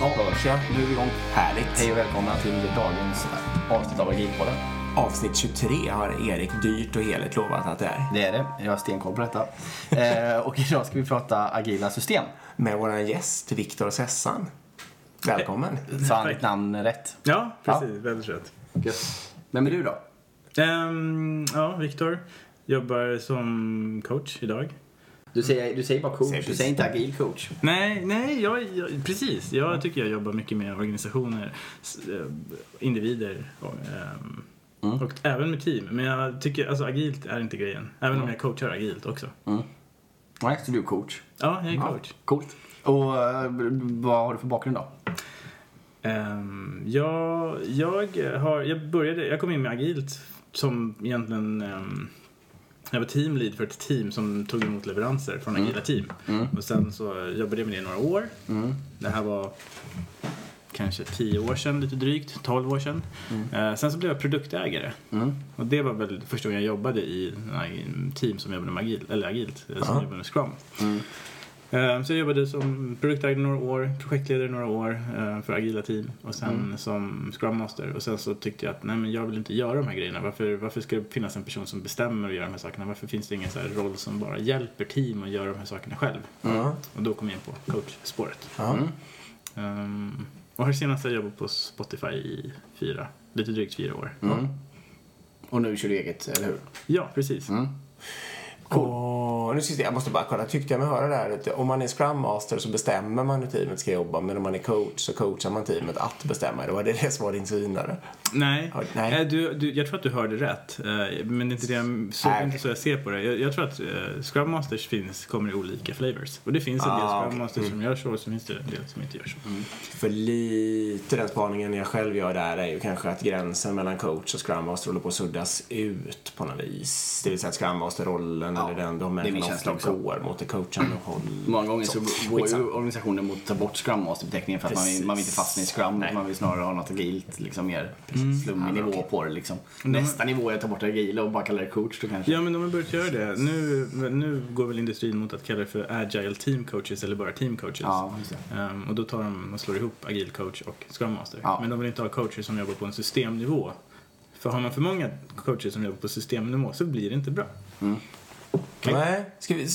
Ja, hörs jag. Nu är vi igång. Härligt. Hej och välkomna till dagens avsnitt av Agilpodden. Avsnitt 23 har Erik dyrt och heligt lovat att det är. Det är det. Jag har stenkoll på detta. eh, och idag ska vi prata agila system. Med vår gäst Viktor Sessan. Välkommen. Sa han ditt namn rätt? Ja, precis. Väldigt rätt. Gött. Vem är du då? Ehm, ja, Viktor. Jobbar som coach idag. Du säger, du säger bara coach, Säger du säger inte agil coach. Nej, nej, jag, jag, precis. Jag tycker jag jobbar mycket med organisationer, eh, individer och, ehm, Mm. och även med team. Men jag tycker, alltså agilt är inte grejen. Även om jag coachar agilt också. Nej, så du är coach. Ja, jag är coach. Coolt. Och eh, vad har du för bakgrund då? Jag, jag, har, jag började, jag kom in med agilt som egentligen ehm, jag var teamlead för ett team som tog emot leveranser från agila team. Och sen så jobbade jag med det i några år. Det här var kanske 10 år sedan, lite drygt, 12 år sedan. Eh, sen så blev jag produktägare. Och det var väl första gången jag jobbade i team som jobbade med agilt, eller agilt, eh, som jobbade med Scrum. Eh, Så jag jobbade som produktägare några år, projektledare några år eh, för agila team och sen som Scrum Master. Och sen så tyckte jag att nej men jag vill inte göra de här grejerna. Varför, varför ska det finnas en person som bestämmer och gör de här sakerna? Varför finns det ingen så här roll som bara hjälper team att göra de här sakerna själv? Ja. Och då kom jag in på coachspåret. Ja. Um, och har senast jag jobbat på Spotify i fyra, lite drygt fyra år. Och nu kör du eget, eller hur? Ja, precis. Och nu se, jag måste bara kolla, tyckte jag mig höra där att om man är Scrum Master så bestämmer man hur teamet ska jobba men om man är coach så coachar man teamet att bestämma. Det var det det som var din synare. Nej, Ja, nej. Eh, Du, du, jag tror att du hörde rätt. eh, Men det är inte, det jag, så, Nej. inte så jag ser på det. Jag, jag tror att uh, Scrum Masters finns, kommer i olika flavors. Och det finns en del Ah, Scrum okej. Masters som gör så och så finns det en del som inte gör så. För lite den spaningen jag själv gör där är ju kanske att gränsen mellan coach och Scrum Master håller på att suddas ut på något vis. Det vill säga att Scrum Master-rollen Ja, eller den, de människorna ofta också. går mot det coachande håll. Många gånger så, går ju organisationen mot att ta bort Scrum Master-beteckningen för att man vill, man vill inte fastna i Scrum. Man vill snarare ha något agilt, liksom mer flummig Ja, nivå på det liksom. Nästa nivå är att ta bort agila och bara kalla det coach då kanske. Ja, men de har börjat göra det. Nu, nu går väl industrin mot att kalla det för Agile Team Coaches eller bara Team Coaches. Ja. Ehm, och då tar de och slår ihop Agile Coach och Scrum Master. Ja. Men de vill inte ha coacher som jobbar på en systemnivå. För har man för många coacher som jobbar på systemnivå så blir det inte bra. Nej, ska vi,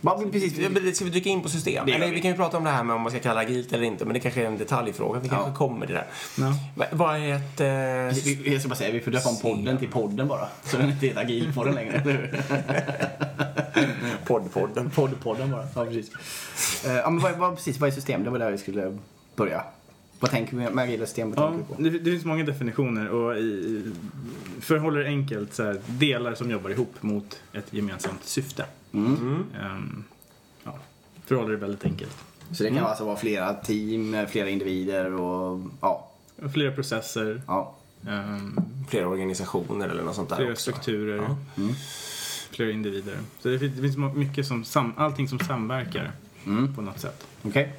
Ja, men precis. Ja, Ska vi dyka in på system? Eller vi. vi kan ju prata om det här med om man ska kalla agilt eller inte, men det kanske är en detaljfråga. Vi kanske kommer till det. Ja. Va- Vad är ett... Eh, Vi- Jag ska bara säga, vi får döpa om podden till podden bara. Så den inte heter agilpodden längre, eller hur? poddpodden? Poddpodden bara. Ja, precis. Eh, Ja, men vad, vad, precis, vad är system? Det var där vi skulle börja. Vad tänker vi med system? Vad Ja, det, det finns många definitioner och i, för att hålla det enkelt så här, delar som jobbar ihop mot ett gemensamt syfte. Ehm, ja, för att hålla det väldigt enkelt. Så det kan alltså vara flera team, flera individer och ja. Flera processer, ja. ehm, Flera organisationer eller något sånt där flera också. strukturer, Ja. flera individer. Så det finns, det finns mycket som, sam, allting som samverkar på något sätt. Okej.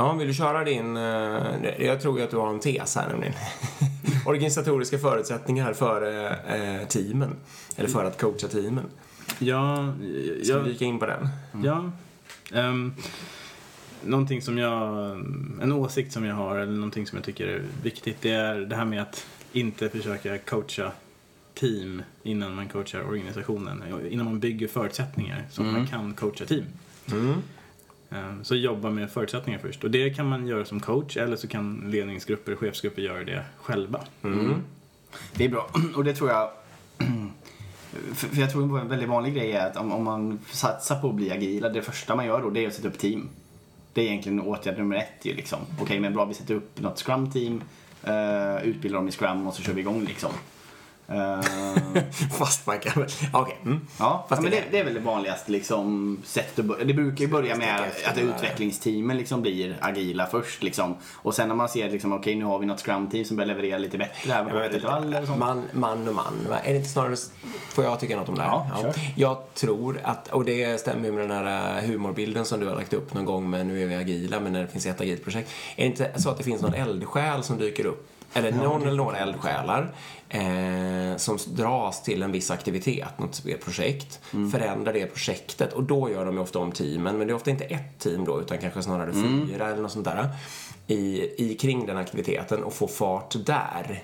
Ja, vill du köra din... eh, Jag tror ju att du har en tes här nämligen. Organisatoriska förutsättningar för eh, teamen. Eller för att coacha teamen. Ja, Ska jag, vi dyka in på den? Ja. Um, någonting som jag, en åsikt som jag har eller någonting som jag tycker är viktigt det är det här med att inte försöka coacha team innan man coachar organisationen. Innan man bygger förutsättningar så att man kan coacha team. Ehm, Så jobba med förutsättningar först. Och det kan man göra som coach eller så kan ledningsgrupper och chefsgrupper göra det själva. Det är bra. Och det tror jag... För jag tror en väldigt vanlig grej är att om, man satsar på att bli agila, det första man gör då det är att sätta upp team. Det är egentligen åtgärd nummer ett ju liksom. Okej, men bra, vi sätter upp något scrum-team, uh, utbildar dem i scrum och så kör vi igång liksom. Eh, Fast man kan väl... Okej. Mm. Ja, Fast men det- det, är väl det vanligaste liksom, sättet att börja. Det brukar ju börja med att utvecklingsteamen liksom blir agila först. Liksom. Och sen när man ser liksom, okej nu har vi något scrum-team som börjar leverera lite bättre här. Vet inte. sånt. Man, man och man. Är det inte snarare... Får jag tycka något om det här? Ja, kör. Jag tror att, och det stämmer ju med den här eh, humorbilden som du har lagt upp någon gång med nu är vi agila, men när det finns ett agilt projekt. Är det inte så att det finns någon eldsjäl som dyker upp eller någon eller några eldsjälar eh, som dras till en viss aktivitet, något projekt, förändrar det projektet och då gör de ju ofta om teamen, men det är ofta inte ett team då utan kanske snarare fyra eller något sånt där i, i kring den aktiviteten och få fart där.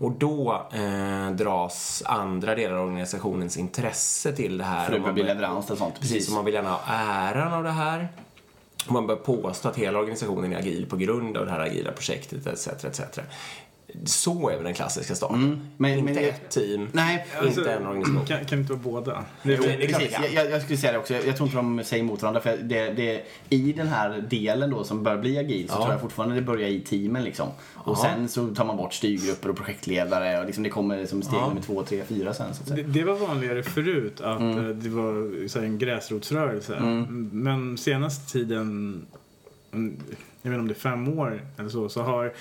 Och då eh, dras andra delar av organisationens intresse till det här. För det börjar- leverans och sånt. Precis, och man vill gärna ha äran av det här. Man börjar påstå att hela organisationen är agil på grund av det här agila projektet etc. etc. Så är väl den klassiska starten. Mm. Men- inte men- ett team, Nej, inte en organisation. Kan, kan inte vara båda? Jo, det är klart Precis, jag, jag skulle säga det också. Jag, jag tror inte de säger emot varandra. För det, det, I den här delen då som bör bli agil så Ja. tror jag fortfarande det börjar i teamen liksom. Och Ja. sen så tar man bort styrgrupper och projektledare och liksom det kommer som steg Ja. nummer två, tre, fyra sen så att säga. Det, det var vanligare förut att Mm. eh, det var så här, en gräsrotsrörelse. Men senaste tiden, mm, jag vet inte om det är fem år eller så, så har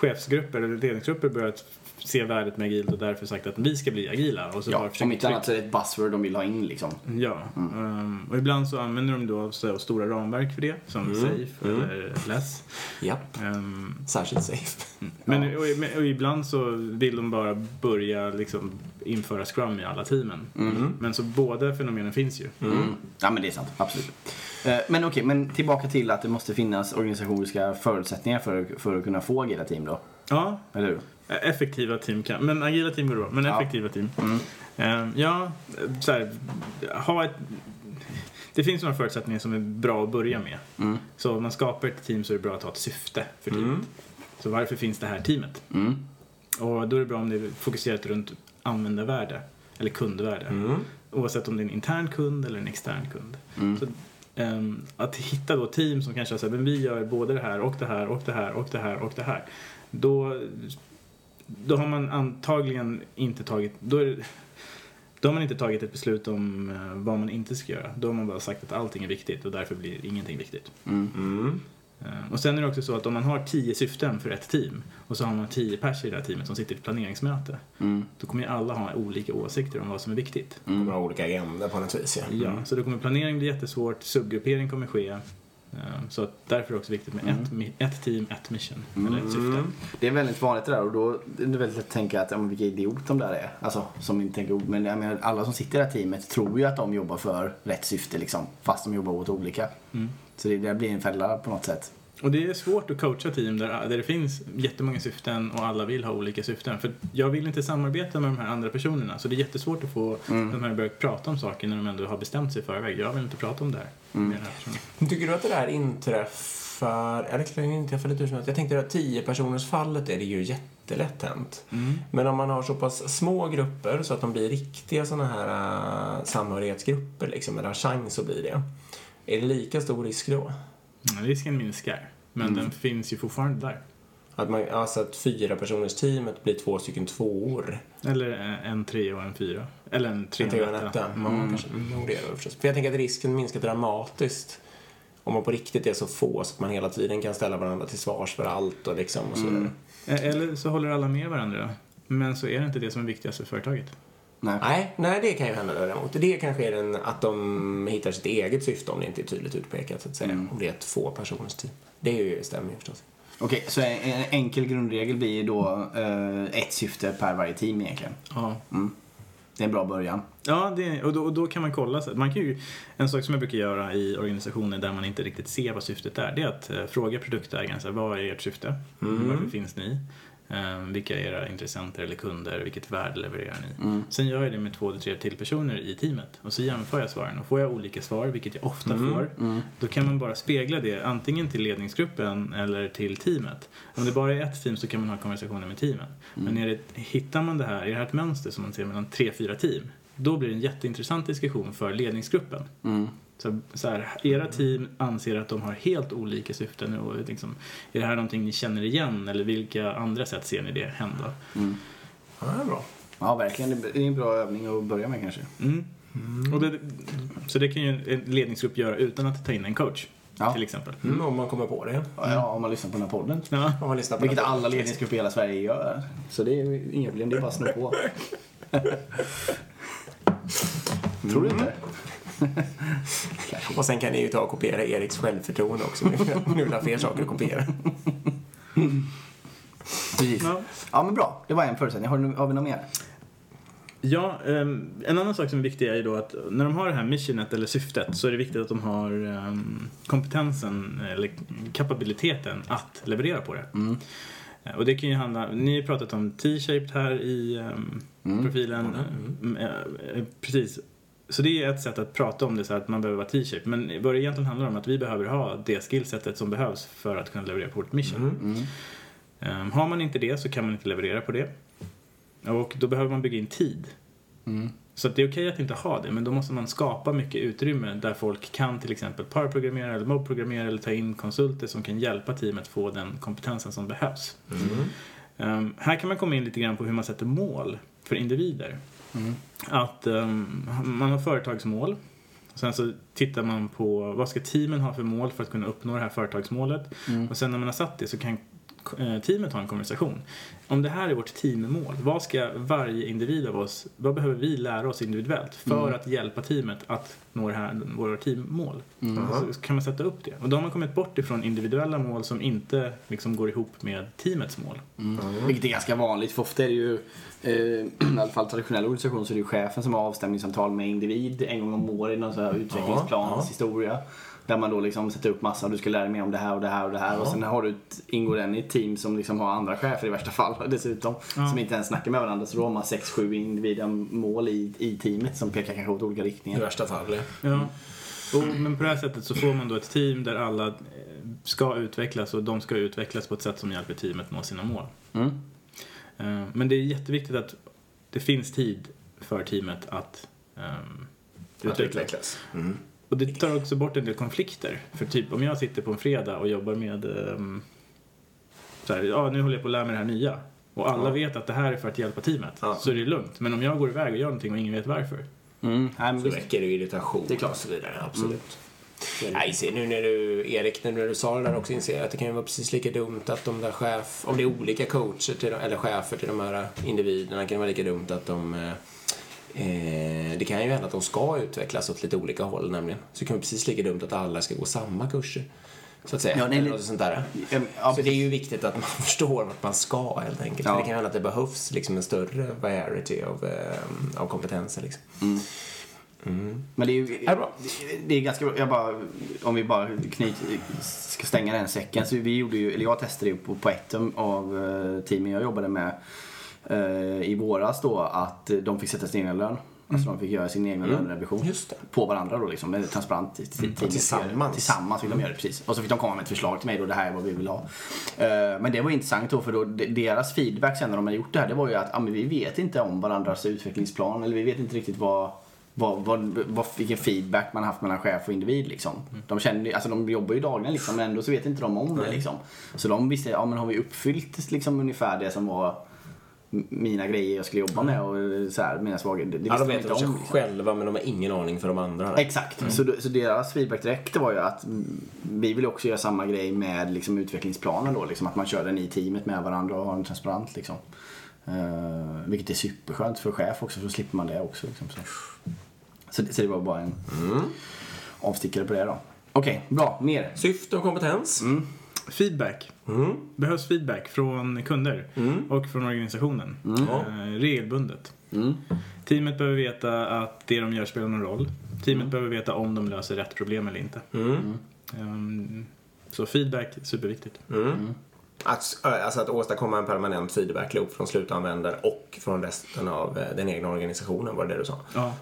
chefsgrupper eller ledningsgrupper börjat se värdet med agilt och därför sagt att vi ska bli agila. Och så Ja, om inte annat så är det ett buzzword de vill ha in liksom. Ja, ehm, och ibland så använder de då så, stora ramverk för det, som Safe eller Less. Japp, Ehm, särskilt safe. men och, men- och ibland så vill de bara börja liksom införa Scrum i alla teamen. Men så båda fenomenen finns ju. Mm. Ja men det är sant, absolut. Eh, Men okej, men tillbaka till att det måste finnas organisatoriska förutsättningar för, för att kunna få agila team då. Ja, Eller hur? effektiva team kan, men agila team går bra, men Ja. effektiva team. Ehm, ja, så här, ha ett det finns några förutsättningar som är bra att börja med. Mm. Så om man skapar ett team så är det bra att ha ett syfte för teamet. Så varför finns det här teamet? Mm. Och då är det bra om det är fokuserat runt användarvärde eller kundvärde. Mm. Oavsett om det är en intern kund eller en extern kund. Mm. Så, att hitta då team som kanske säger men vi gör både det här och det här och det här och det här och det här. Då, då har man antagligen inte tagit, då, är då har man inte tagit ett beslut om eh, vad man inte ska göra. Då har man bara sagt att allting är viktigt och därför blir ingenting viktigt. Mm. Eh, Och sen är det också så att om man har tio syften för ett team och så har man tio pers i det här teamet som sitter i ett planeringsmöte. Mm. Då kommer ju alla ha olika åsikter om vad som är viktigt. Mm. De har olika agendor på något vis, ja. Ja, så då kommer planering bli jättesvårt, subgruppering kommer ske. Eh, Så att därför är det också viktigt med ett, mi- ett team, ett mission, eller ett syfte. Det är väldigt vanligt det där och då är det väldigt lätt att tänka att ja, men vilka idiot de där är. Alltså som inte tänker men jag menar, alla som sitter i det här teamet tror ju att de jobbar för rätt syfte liksom. Fast de jobbar åt olika. Så det där blir en fälla på något sätt. Och det är svårt att coacha team där, där det finns jättemånga syften och alla vill ha olika syften. För jag vill inte samarbeta med de här andra personerna. Så det är jättesvårt att få de här att börja prata om saker när de ändå har bestämt sig i förväg. Jag vill inte prata om det här den här. Tycker du att det där inträffar, eller det kan ju inträffa lite som. Jag tänkte att 10 personers fallet är det ju jättelätt hänt. Men om man har så pass små grupper så att de blir riktiga sådana här uh, samhörighetsgrupper liksom, eller har chans att bli det. Är det lika stor risk då? Risken minskar, men den finns ju fortfarande där. Att, man, alltså att fyra personers teamet blir två stycken tvåor. Eller eh, en tre och en fyra. Eller en tre En och tre en och en etta. Mm. kanske. Mm, det det förstås. För jag tänker att risken minskar dramatiskt om man på riktigt är så få så att man hela tiden kan ställa varandra till svars för allt och liksom och så vidare. Eh, Eller så håller alla med varandra. Men så är det inte det som är viktigast för företaget. Nej. Nej, nej, det kan ju hända däremot. Det kanske är den, att de hittar sitt eget syfte om det inte är tydligt utpekat så att säga. Om det är ett få personers team. Det är ju, stämmer ju förstås. Okej, så en, en enkel grundregel blir ju då eh, ett syfte per varje team egentligen. Ja. Mm. Det är en bra början. Ja, det, och, då, och då kan man kolla. Så att man kan ju, en sak som jag brukar göra i organisationer där man inte riktigt ser vad syftet är, det är att eh, fråga produktägaren, så här, vad är ert syfte? Varför finns ni? Eh, vilka är era intressenter eller kunder? Vilket värde levererar ni? Sen gör jag det med två eller tre till personer i teamet och så jämför jag svaren. Och får jag olika svar, vilket jag ofta får, då kan man bara spegla det antingen till ledningsgruppen eller till teamet. Om det bara är ett team så kan man ha konversationer med teamen. Men är det, hittar man det här, är det här ett mönster som man ser mellan tre, fyra team, då blir det en jätteintressant diskussion för ledningsgruppen. Så, så här, era team anser att de har helt olika syften och liksom, är det här någonting ni känner igen eller vilka andra sätt ser ni det hända? Ja, det är bra. Ja, verkligen. Det är en bra övning att börja med kanske. Mm. Och det, så det kan ju en ledningsgrupp göra utan att ta in en coach Ja. till exempel. Mm, om man kommer på det. Ja, om man lyssnar på den här podden. Ja. Om man lyssnar på Vilket den. alla ledningsgrupper i hela Sverige gör. Så det är ju inga problem, det är bara att sno på. Tror du inte? Och sen kan ni ju ta och kopiera Eriks självförtroende också. Nu vill ha fler saker att kopiera. Precis. Ja. Ja. men bra. Det var en förutsättning. Har, du, har vi något mer? Ja, ehm, en annan sak som är viktig är ju då att när de har det här missionet eller syftet så är det viktigt att de har ehm, kompetensen eller kapabiliteten att leverera på det. Eh, Och det kan ju handla, ni har pratat om T-shaped här i ehm, profilen. Mm, eh, precis. Så det är ett sätt att prata om det så att man behöver vara T-shaped. Men vad det egentligen handlar om är att vi behöver ha det skillsetet som behövs för att kunna leverera på vårt mission. Ehm, har man inte det så kan man inte leverera på det. Och då behöver man bygga in tid. Så att det är okej att inte ha det, men då måste man skapa mycket utrymme där folk kan till exempel parprogrammera eller mobprogrammera eller ta in konsulter som kan hjälpa teamet få den kompetensen som behövs. Ehm, här kan man komma in lite grann på hur man sätter mål för individer. Att ehm, man har företagsmål. Sen så tittar man på vad ska teamen ha för mål för att kunna uppnå det här företagsmålet. Och sen när man har satt det så kan teamet ha en konversation. Om det här är vårt teammål, vad ska varje individ av oss, vad behöver vi lära oss individuellt för att hjälpa teamet att nå det här, våra teammål? Så kan man sätta upp det. Och då har man kommit bort ifrån individuella mål som inte liksom går ihop med teamets mål. Vilket är ganska vanligt, för ofta är det ju, eh, i alla fall traditionella organisationer, så är det ju chefen som har avstämningssamtal med individ en gång om året i någon sån här utvecklingsplanshistoria. Där man då liksom sätter upp massa, du ska lära dig mer om det här och det här och det här. Och sen har du ett, ingår den i ett team som liksom har andra chefer i värsta fall dessutom. Som inte ens snackar med varandra. Så då har man sex, sju individuella mål i, i teamet som pekar kanske åt olika I riktningar. värsta fall. ja. Ja. Och, men på det här sättet så får man då ett team där alla eh, ska utvecklas och de ska utvecklas på ett sätt som hjälper teamet nå sina mål. Mm. Eh, Men det är jätteviktigt att det finns tid för teamet att ehm, Att utvecklas. utvecklas. Mm. Och det tar också bort en del konflikter. För typ om jag sitter på en fredag och jobbar med ehm, så här, ja nu håller jag på att lära mig det här nya. Och alla Ja. vet att det här är för att hjälpa teamet. Ja. Så är det lugnt. Men om jag går iväg och gör någonting och ingen vet varför. Mm. Nej, men Så väcker det irritation Det är klart. och så vidare. Absolut. Nej, se, nu när du, Erik, när du sa det där också inser jag att det kan ju vara precis lika dumt att de där chef, om det är olika coacher till, de- eller chefer till de här individerna kan det vara lika dumt att de eh, det kan ju hända att de ska utvecklas åt lite olika håll nämligen. Så det kan vara precis lika dumt att alla ska gå samma kurser. Så att säga. Ja, nej, något sånt där. Ja, så det är ju viktigt att man förstår vart man ska helt enkelt. Ja. För det kan ju hända att det behövs liksom en större variety av, eh, av kompetenser. Liksom. Men det är ju Är bra. det är ganska bra. Jag bara, om vi bara knyt, ska stänga den säcken. Så vi gjorde ju, eller jag testade ju på, på ett av eh, teamen jag jobbade med i våras då att de fick sätta sin egen lön. Alltså de fick göra sin egen lönerevision. Just det. På varandra då liksom. Med transparent teamet. tillsammans. Tillsammans fick de göra det precis. Och så fick de komma med ett förslag till mig då. Det här är vad vi vill ha. Eh, men det var intressant då för då de- deras feedback sen när de hade gjort det här. Det var ju att ah, men vi vet inte om varandras utvecklingsplan. Eller vi vet inte riktigt vad vad, vad, vad, vilken feedback man haft mellan chef och individ liksom. De, känner, alltså, de jobbar ju dagligen liksom, men ändå så vet inte de om det liksom. Så de visste, ja men har vi uppfyllt liksom ungefär det som var mina grejer jag skulle jobba med och så här, mina svagheter. Det, det Ja, de de vet inte om själva men de har ingen aning för de andra. Nej. Exakt. Så, så deras feedback direkt var ju att mm, vi vill också göra samma grej med liksom, utvecklingsplanen då. Liksom, att man kör den i teamet med varandra och har en transparent liksom. Uh, vilket är superskönt för chef också, så slipper man det också. Liksom, så. Så, det, så det var bara en avstickare på det då. Okej, bra. Mer. Syfte och kompetens. Feedback. Mm. Behövs feedback från kunder och från organisationen. Eh, regelbundet. Mm. Teamet behöver veta att det de gör spelar någon roll. Teamet behöver veta om de löser rätt problem eller inte. Mm. Ehm, så feedback, superviktigt. Mm. Att, alltså att åstadkomma en permanent feedback loop från slutanvändare och från resten av eh, den egna organisationen, var det det du sa? Ja.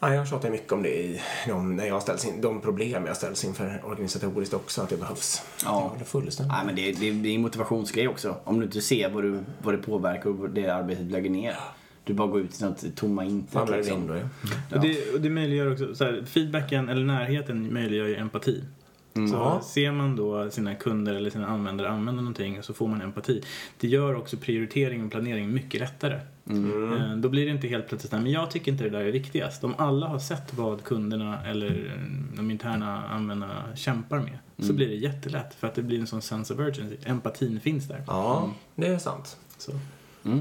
Ja, jag tjatar mycket om det i de, när jag ställs in, de problem jag ställs inför organisatoriskt också, att det behövs. Ja. Håller fullständigt. Nej, men det, det, det är en motivationsgrej också. Om du inte ser vad, du, vad det påverkar och det arbetet lägger ner. Du bara går ut i sånt tomma intet. Liksom. då, ja. Och, det, och det möjliggör också, så här, feedbacken eller närheten möjliggör ju empati. Så Ja. ser man då sina kunder eller sina användare använda någonting så får man empati. Det gör också prioritering och planering mycket lättare. Eh, Då blir det inte helt plötsligt, "Nej, men jag tycker inte det där är viktigast. Om alla har sett vad kunderna eller eh, de interna användarna kämpar med så blir det jättelätt för att det blir en sån sense of urgency. Empatin finns där. ja, det är sant. Så.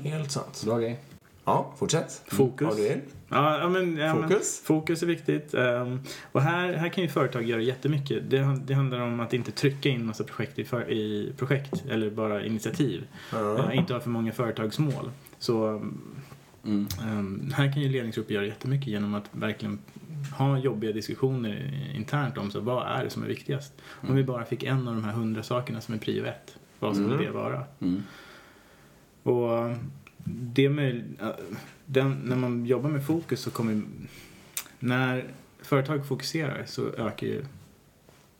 Helt sant. Bra grej. Ja, fortsätt. Fokus. Du vill. Ja, men, ja, men Fokus. fokus är viktigt. Ehm, och här, här kan ju företag göra jättemycket. Det, det handlar om att inte trycka in massa projekt i, för, i projekt eller bara initiativ. Ja. Eh, inte ha för många företagsmål. Så Mm. ehm, här kan ju ledningsgrupper göra jättemycket genom att verkligen ha jobbiga diskussioner internt om så vad är det som är viktigast. Om vi bara fick en av de här hundra sakerna som är prio ett, vad skulle Mm. det vara? Mm. Och det med, den, när man jobbar med fokus så kommer när företag fokuserar så ökar ju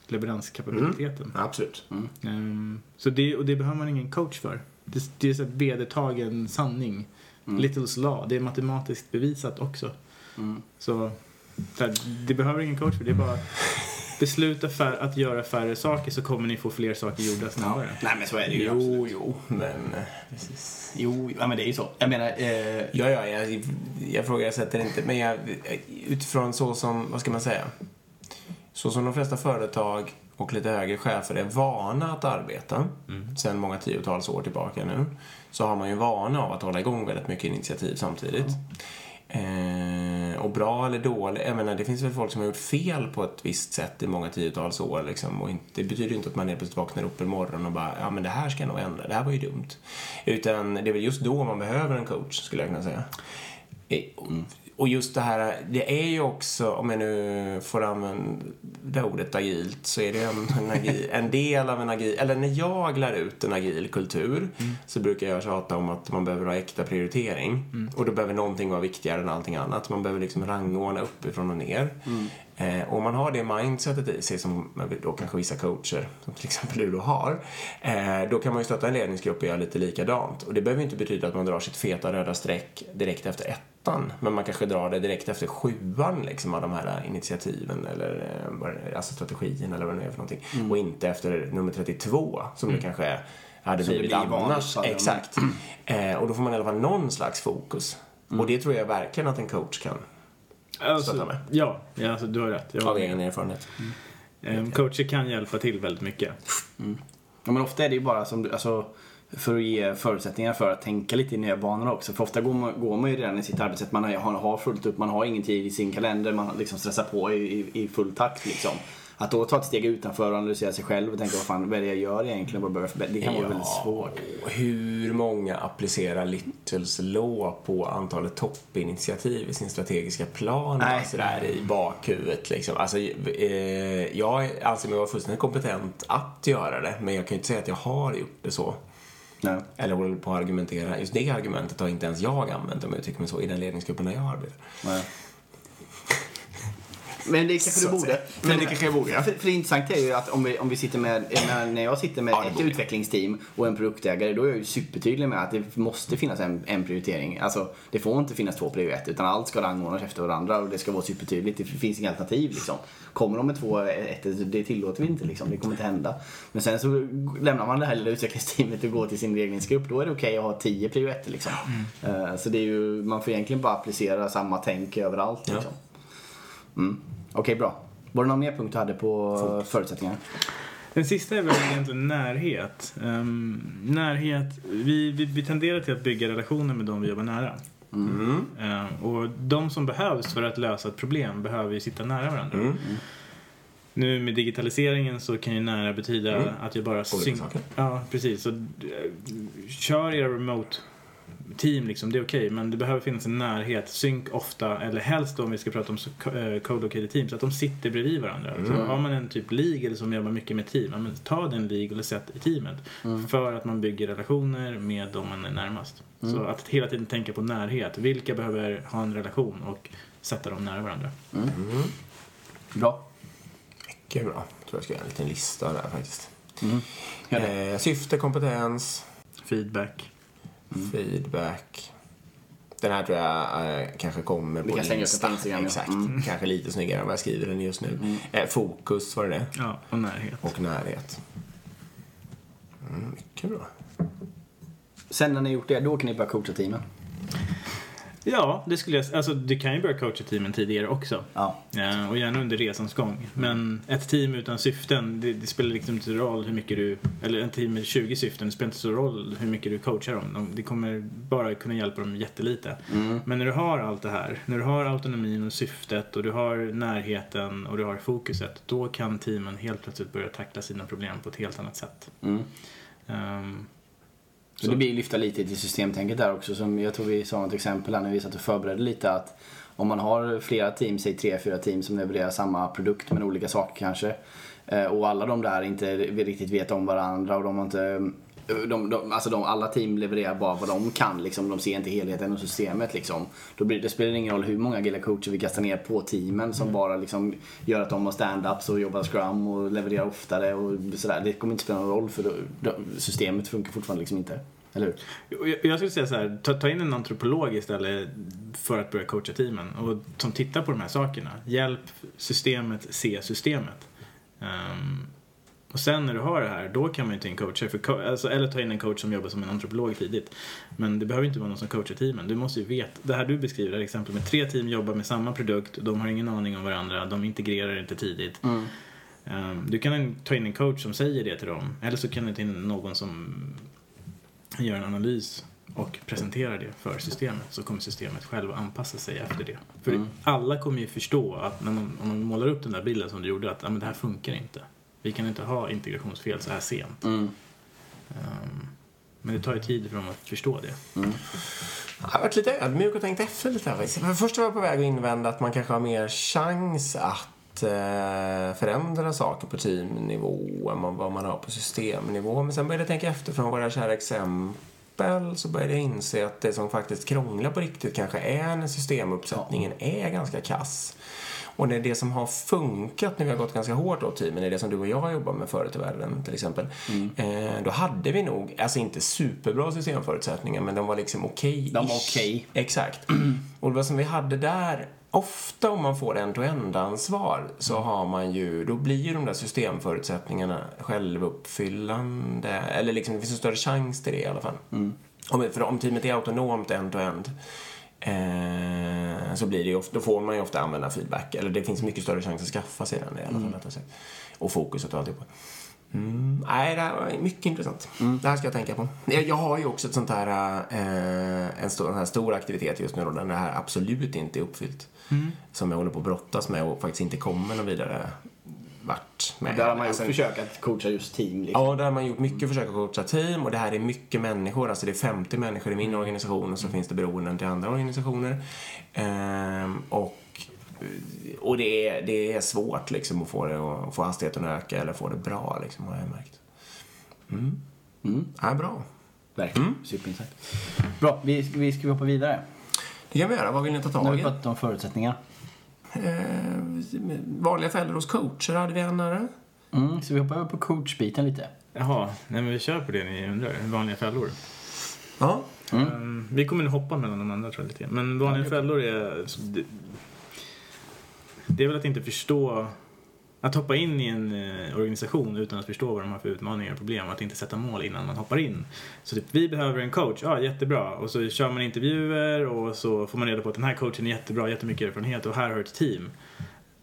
leveranskapabiliteten. Absolut. Ehm, så det, och det behöver man ingen coach för. Det, det är så vedertagen sanning. Littles law. Det är matematiskt bevisat också. Mm. Så så här, det behöver ingen coach för. Det är bara besluta för att göra färre saker så kommer ni få fler saker gjorda snabbare. Nej men så är det ju absolut. Jo, jo, men... eh, Precis. Jo, ja men det är ju så. Jag menar, eh, Ja, ja, jag, jag ifrågasätter inte, men jag, utifrån så som, vad ska man säga? Så som de flesta företag och lite högre chefer är vana att arbeta, sedan många tiotals år tillbaka nu, så har man ju vana av att hålla igång väldigt mycket initiativ samtidigt. Eh, och bra eller dåligt, jag menar det finns väl folk som har gjort fel på ett visst sätt i många tiotals år liksom. Och inte, det betyder ju inte att man helt plötsligt vaknar upp en morgon och bara, ja men det här ska jag nog ändra, det här var ju dumt. Utan det är väl just då man behöver en coach, skulle jag kunna säga. Eh, och just det här, det är ju också, om jag nu får använda ordet agilt, så är det en, en, agil, en del av en agil, eller när jag lär ut en agil kultur så brukar jag tjata om att man behöver ha äkta prioritering. Och då behöver någonting vara viktigare än allting annat. Man behöver liksom rangordna uppifrån och ner. Eh, och om man har det mindsetet i sig, som då kanske vissa coacher, som till exempel du då har, eh, då kan man ju stötta en ledningsgrupp och göra lite likadant. Och det behöver inte betyda att man drar sitt feta röda streck direkt efter ettan, men man kanske drar det direkt efter sjuan liksom, av de här initiativen eller eh, alltså strategin eller vad det nu är för någonting. Och inte efter nummer 32, som det kanske är hade Som det blivit blir vanligt, annars. de- Exakt. Eh, och då får man i alla fall någon slags fokus. Och det tror jag verkligen att en coach kan, Stötta Alltså, med. ja, ja alltså, du har rätt. Jag av egen erfarenhet. Ehm, Coacher kan hjälpa till väldigt mycket. Ja, men ofta är det ju bara som du, alltså, för att ge förutsättningar för att tänka lite i nya banor också. För ofta går man, går man ju redan i sitt arbetssätt, man har, har fullt upp, man har ingen tid i sin kalender, man liksom stressar på i, i, i full takt liksom. Att då ta ett steg utanför och analysera sig själv och tänka vad fan vad är det jag gör egentligen och börja förbättra. Det kan vara väldigt svårt. Hur många applicerar Littles law på antalet toppinitiativ i sin strategiska plan? Nej. Alltså där i bakhuvudet liksom. Alltså, eh, jag anser mig vara fullständigt kompetent att göra det, men jag kan ju inte säga att jag har gjort det så. Nej. Eller håller på att argumentera. Just det argumentet har inte ens jag använt om jag tycker mig så i den ledningsgruppen där jag arbetar. Nej. Men det kanske du borde. säga. Men det kanske jag borde, ja. För, för det intressanta är ju att om vi, om vi sitter med, när- jag sitter med Ja, ett borde utvecklingsteam och en produktägare, då är jag ju supertydlig med att det måste finnas en, en prioritering. Alltså, det får inte finnas två prio ett, utan allt ska rangordnas efter varandra och det ska vara supertydligt. Det finns inga alternativ liksom. Kommer de med två ett, det tillåter vi inte liksom. Det kommer inte hända. Men sen så lämnar man det här lilla utvecklingsteamet och går till sin ledningsgrupp, då är det okej att ha tio prio ett liksom. Eh, Så det är ju, man får egentligen bara applicera samma tänk överallt Ja. Mm. Okej, bra. Var det någon mer punkt du hade på förutsättningar? Den sista är väl egentligen närhet. Ehm, närhet, vi, vi, vi tenderar till att bygga relationer med de vi jobbar nära. Mm. Ehm, och de som behövs för att lösa ett problem behöver ju sitta nära varandra. Mm. Nu med digitaliseringen så kan ju nära betyda Mm. att jag bara syn- saker. Ja, precis. Så, eh, kör era remote team liksom, det är okej. men det behöver finnas en närhet. Synk ofta, eller helst då om vi ska prata om eh, co-located teams, att de sitter bredvid varandra. Så har man en typ league eller som jobbar mycket med team, ja, men ta den league eller sätt i teamet. För att man bygger relationer med de man är närmast. Så att hela tiden tänka på närhet. Vilka behöver ha en relation och sätta dem nära varandra. Bra. Mycket bra. Jag tror jag ska göra en liten lista där faktiskt. Det. Eh, syfte, kompetens, Feedback. Feedback. Den här tror jag eh, kanske kommer Vi på kan Insta. Instagram, ja. Exakt. Mm. Kanske lite snyggare än vad jag skriver den just nu. Eh, fokus var det det. Ja, och närhet. Och närhet. Mm, mycket bra. Sen när ni gjort det, då kan ni börja coacha teamen. Ja, det skulle jag Alltså, du kan ju börja coacha teamen tidigare också. Ja. Ja, och gärna under resans gång. Men ett team utan syften, det, det spelar liksom inte roll hur mycket du... Eller en team med 20 syften, det spelar inte så roll hur mycket du coachar dem. De, det kommer bara kunna hjälpa dem jättelite. Mm. Men när du har allt det här, när du har autonomin och syftet och du har närheten och du har fokuset, då kan teamen helt plötsligt börja tackla sina problem på ett helt annat sätt. Mm. Ehm, Så det blir lyfta lite till systemtänket där också. Som jag tror vi sa något exempel här när vi satt och förberedde lite att om man har flera team, säg tre, fyra team som levererar samma produkt men olika saker kanske. eh, Och alla de där inte riktigt vet om varandra och de har inte de, de, alltså de, alla team levererar bara vad de kan liksom. De ser inte helheten och systemet liksom. Då blir, det spelar ingen roll hur många agila coacher vi kastar ner på teamen som bara liksom gör att de har stand-ups och jobbar scrum och levererar oftare och sådär. Det kommer inte spela någon roll för då, då, systemet funkar fortfarande liksom inte. Eller hur? Jag jag skulle säga så här, ta, ta in en antropolog istället för att börja coacha teamen och som tittar på de här sakerna. Hjälp systemet se systemet. Ehm, och sen när du har det här, då kan man ju ta in coacher. För alltså, eller ta in en coach som jobbar som en antropolog tidigt. Men det behöver inte vara någon som coachar teamen. Du måste ju veta. Det här du beskriver, det här exempel med tre team jobbar med samma produkt. De har ingen aning om varandra. De integrerar inte tidigt. Ehm, du kan ta in en coach som säger det till dem. Eller så kan du ta in någon som gör en analys och presenterar det för systemet så kommer systemet själv att anpassa sig efter det. För alla kommer ju förstå att när man, om man målar upp den där bilden som du gjorde att ja, men det här funkar inte. Vi kan inte ha integrationsfel så här sent. Mm. Ehm, men det tar ju tid för dem att förstå det. Jag har varit lite ödmjuk och tänkt efter lite. här först var jag på väg att invända att man kanske har mer chans att eh, förändra saker på teamnivå än vad man har på systemnivå. Men sen började jag tänka efter från våra kära exempel så började jag inse att det som faktiskt krånglar på riktigt kanske är när systemuppsättningen är ganska kass. Och det, är det som har funkat när vi har gått ganska hårt åt teamen är det som du och jag jobbar med förut i världen till exempel. Eh, då hade vi nog, alltså inte superbra systemförutsättningar men de var liksom okej. De var okej. Exakt. Och vad som vi hade där, ofta om man får end-to-end-ansvar så har man ju, då blir ju de där systemförutsättningarna självuppfyllande. Eller liksom, det finns en större chans till det i alla fall. Om, för om teamet är autonomt end-to-end eh, så blir det ofta, då får man ju ofta använda feedback. Eller det finns mycket större chans att skaffa sig den i alla fall. rättare sagt. Och fokuset och alltihopa. Mm, nej, det här var mycket intressant. Det här ska jag tänka på. Jag, jag har ju också ett sånt här, eh, en stor, en här stor aktivitet just nu då, det här absolut inte är uppfyllt. Som jag håller på att brottas med och faktiskt inte kommer någon vidare vart med. Där har man gjort Alltså, försök att coacha just team. Liksom. Ja, där har man gjort mycket försök att coacha team och det här är mycket människor. Alltså det är 50 människor i min organisation och så finns det beroenden till andra organisationer. Ehm, och och det, är, det är svårt liksom att få, det, att få hastigheten att öka eller få det bra liksom, har jag märkt. Mm. Mm. Ja, bra. Verkligen. Superintressant. Bra, vi, vi ska hoppa vidare. Det kan vi göra. Vad vill ni ta Nu har tag vi i? pratat om förutsättningar. Eh, vanliga fällor hos coacher hade vi en här. Mm, så vi hoppar över på coachbiten lite. Jaha, nej men vi kör på det ni undrar. Vanliga fällor. Ja. Ehm, vi kommer nog hoppa mellan de andra tror jag lite grann. Men vanliga fällor är... Det, det är väl att inte förstå... Att hoppa in i en eh, organisation utan att förstå vad de har för utmaningar och problem. Att inte sätta mål innan man hoppar in. Så typ, vi behöver en coach. Ja, jättebra. Och så kör man intervjuer och så får man reda på att den här coachen är jättebra, jättemycket erfarenhet och här har ett team.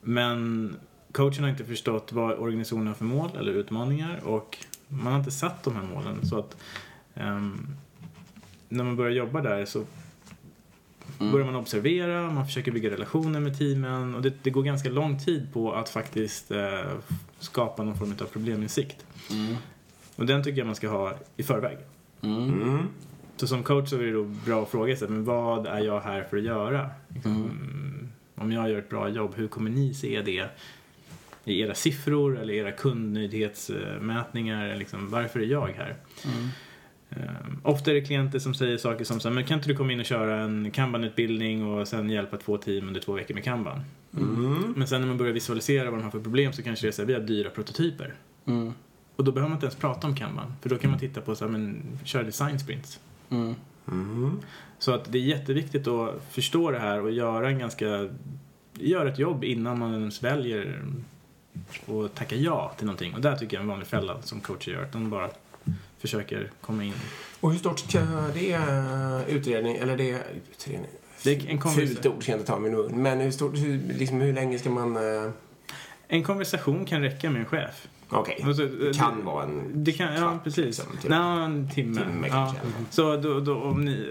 Men coachen har inte förstått vad organisationen har för mål eller utmaningar och man har inte satt de här målen. Så att um, när man börjar jobba där så börjar man observera, man försöker bygga relationer med teamen och det, det går ganska lång tid på att faktiskt eh, skapa någon form av probleminsikt. Mm. Och den tycker jag man ska ha i förväg. Mm. Mm. Så som coach så är det då bra att fråga sig, men vad är jag här för att göra? Liksom, mm, Om jag gör ett bra jobb, hur kommer ni se det i era siffror eller era kundnöjdhetsmätningar? Liksom, varför är jag här? Um, ofta är det klienter som säger saker som så här, men kan inte du komma in och köra en kanban-utbildning och sen hjälpa två team under två veckor med kanban? Mm. Men sen när man börjar visualisera vad de har för problem så kanske det är så här, vi har dyra prototyper. Mm. Och då behöver man inte ens prata om kanban, för då kan man titta på så här, men kör design sprints. Mm. Mm. Så att det är jätteviktigt att förstå det här och göra en ganska, göra ett jobb innan man ens väljer och tacka ja till någonting. Och där tycker jag en vanlig fälla som coacher gör, att de bara försöker komma in. Och hur stort ska det utredning, eller det utredning, Det är en, Fult ord ska jag inte ta i min mun. Men hur, stort, hur, liksom, hur länge ska man... eh, en konversation kan räcka med en chef. Okej. Alltså, eh, Kan det- vara en Det kan, ja kvart, precis. liksom, typ. Nej, en timme. Timme ja. Så då, då, om, ni,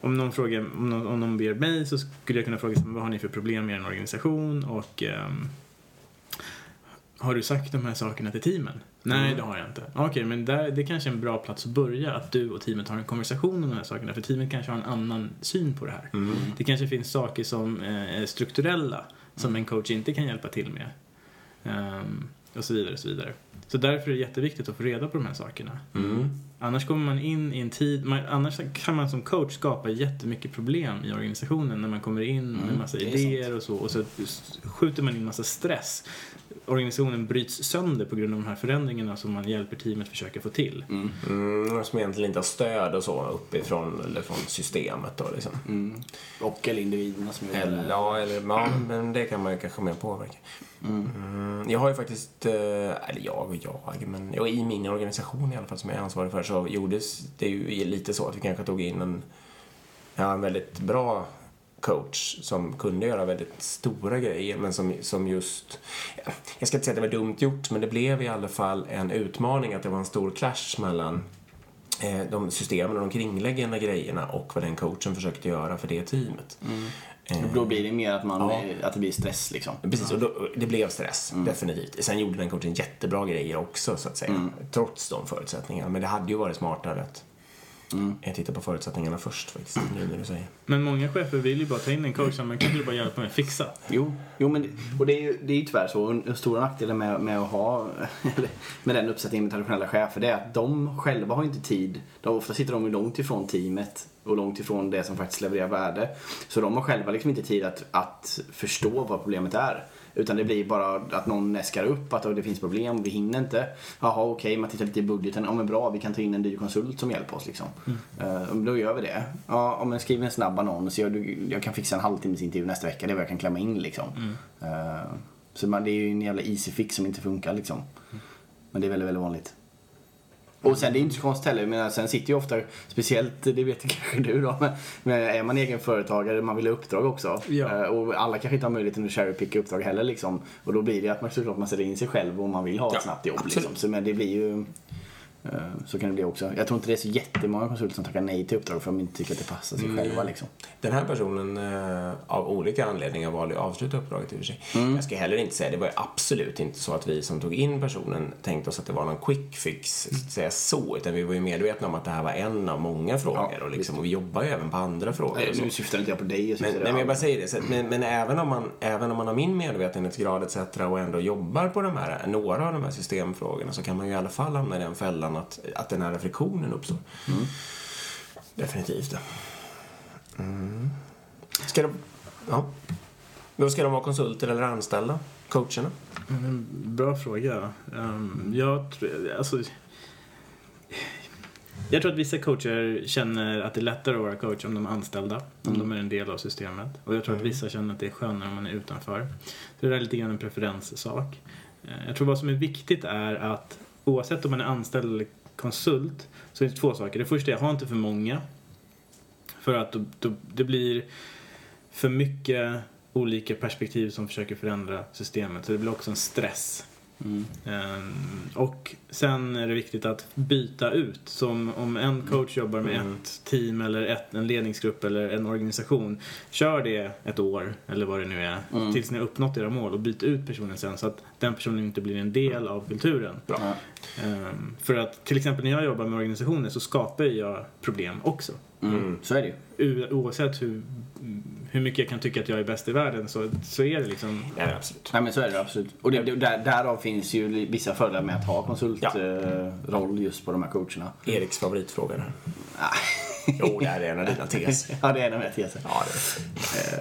om någon frågar, om någon, om någon ber mig så skulle jag kunna fråga vad har ni för problem med er organisation och ehm, har du sagt de här sakerna till teamen? Nej, Mm. det har jag inte. Okej, men där, det är kanske är en bra plats att börja, att du och teamet har en konversation om de här sakerna, för teamet kanske har en annan syn på det här. Mm. Det kanske finns saker som eh, är strukturella som en coach inte kan hjälpa till med. Ehm, och så vidare, och så vidare. Så därför är det jätteviktigt att få reda på de här sakerna. Mm. Annars kommer man in i en tid, man, annars kan man som coach skapa jättemycket problem i organisationen när man kommer in med Mm, massa idéer och så och så skjuter man in massa stress. Organisationen bryts sönder på grund av de här förändringarna som man hjälper teamet försöka få till. Mm. Mm, som egentligen inte har stöd och så uppifrån eller från systemet då liksom. Mm. Och eller individerna som gör Eller, det. ja, eller, ja, men det kan man ju kanske mer påverka. Mm, jag har ju faktiskt, eh, eller jag och jag, men ja, i min organisation i alla fall som jag är ansvarig för så gjordes det ju lite så att vi kanske tog in en, ja, en väldigt bra coach som kunde göra väldigt stora grejer men som, som just, jag ska inte säga att det var dumt gjort men det blev i alla fall en utmaning att det var en stor clash mellan eh, de systemen och de kringliggande grejerna och vad den coachen försökte göra för det teamet. Mm. Då blir det mer att, man, Ja. att det blir stress liksom. Precis, och då, det blev stress, definitivt. Sen gjorde den coachen jättebra grejer också, så att säga. Trots de förutsättningarna. Men det hade ju varit smartare att eh, titta på förutsättningarna först, faktiskt, nu när du säger. Men många chefer vill ju bara ta in en coach som man kan ju bara hjälpa mig att fixa. Jo, jo men det, och det är ju, det är ju tyvärr så. Den stora nackdelen med, med att ha med den uppsättningen med traditionella chefer det är att de själva har inte tid. De, ofta sitter de ju långt ifrån teamet och långt ifrån det som faktiskt levererar värde. Så de har själva liksom inte tid att, att förstå vad problemet är. Utan det blir bara att någon äskar upp att det finns problem, vi hinner inte. Jaha okej, man tittar lite i budgeten. Ja men bra, vi kan ta in en dyr konsult som hjälper oss liksom. Eh, då gör vi det. Ja, om jag skriver en snabb annons, jag, jag kan fixa en halvtimmes intervju nästa vecka, det är vad jag kan klämma in liksom. Eh, så man, det är ju en jävla easy fix som inte funkar liksom. Men det är väldigt, väldigt vanligt. Och sen det är inte så konstigt heller, menar, sen sitter ju ofta, speciellt, det vet kanske du då, men, men är man egen företagare, man vill ha uppdrag också. Ja. Eh, Och alla kanske inte har möjligheten att cherrypicka uppdrag heller liksom. Och då blir det att man såklart man ställer in sig själv om man vill ha ett snabbt jobb absolut. liksom. Så men det blir ju så kan det bli också. Jag tror inte det är så jättemånga konsulter som tackar nej till uppdrag för att de inte tycker att det passar sig Mm. själva liksom. Den här personen eh, av olika anledningar valde att avsluta uppdraget i och för sig. Jag ska heller inte säga, det var ju absolut inte så att vi som tog in personen tänkte oss att det var någon quick fix, så att säga så, utan vi var ju medvetna om att det här var en av många frågor Ja, och, liksom, och vi jobbar ju även på andra frågor. så. Nu syftar inte jag på dig. Men, nej, men jag bara säger det. Så, men, men även, om man, även om man har min medvetenhetsgrad etc. och ändå jobbar på de här, några av de här systemfrågorna så kan man ju i alla fall hamna i den fällan att, att den här reflektionen uppstår. Definitivt. Mm. Ska de, ja. Då ska de vara konsulter eller anställda? Coacherna? En bra fråga. Um, jag, tror- alltså, jag tror att vissa coacher känner att det är lättare att vara coach om de är anställda, om de är en del av systemet. Och jag tror att vissa känner att det är skönare om man är utanför. Så det där är lite grann en preferenssak. Eh, Jag tror vad som är viktigt är att oavsett om man är anställd eller konsult så finns det två saker. Det första är ha inte för många. För att då, då, det blir för mycket olika perspektiv som försöker förändra systemet. Så det blir också en stress. Mm. Ehm, och sen är det viktigt att byta ut. Som om en coach jobbar med Mm. ett team eller ett, en ledningsgrupp eller en organisation. Kör det ett år eller vad det nu är. Mm. Tills ni har uppnått era mål och byt ut personen sen så att den personen inte blir en del av kulturen. Ehm, för att till exempel när jag jobbar med organisationer så skapar jag problem också. Mm. Så är det ju. Oavsett hur, hur mycket jag kan tycka att jag är bäst i världen så, så är det liksom Ja, absolut. Nej men så är det absolut. Och det, det, där, därav finns ju vissa fördelar med att ha konsultroll roll just på de här coacherna. Eriks favoritfråga där. Ah. Jo, det är en av dina teser. ja, det är en av mina teser. Ja, det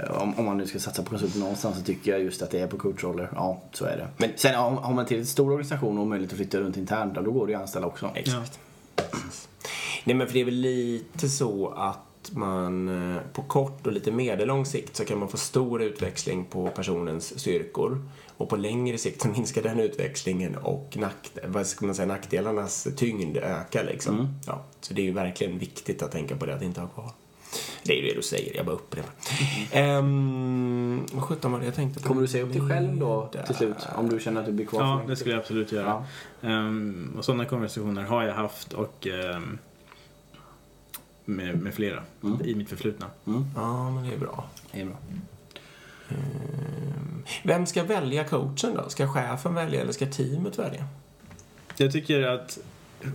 Eh, om, om man nu ska satsa på konsulter någonstans så tycker jag just att det är på coachroller. Ja, så är det. Men- Sen har, har man till en stor organisation och möjlighet att flytta runt internt, då går det ju att anställa också. Exakt. Nej, men för det är väl lite så att man eh, på kort och lite medellång sikt så kan man få stor utväxling på personens styrkor. Och på längre sikt så minskar den utväxlingen och nakt, vad ska man säga, nackdelarnas tyngd ökar liksom. Ja, så det är ju verkligen viktigt att tänka på det, att inte ha kvar. Det är ju det du säger, jag bara upprepar. Ehm, vad sjutton var det jag tänkte på? Kommer du säga upp dig själv då till slut? Om du känner att du blir kvar Ja, det skulle jag absolut göra. Ja. Ehm, och sådana konversationer har jag haft och ehm, med, med flera Mm. i mitt förflutna. Ja, men det är bra. Det är bra. Ehm, Vem ska välja coachen då? Ska chefen välja eller ska teamet välja? Jag tycker att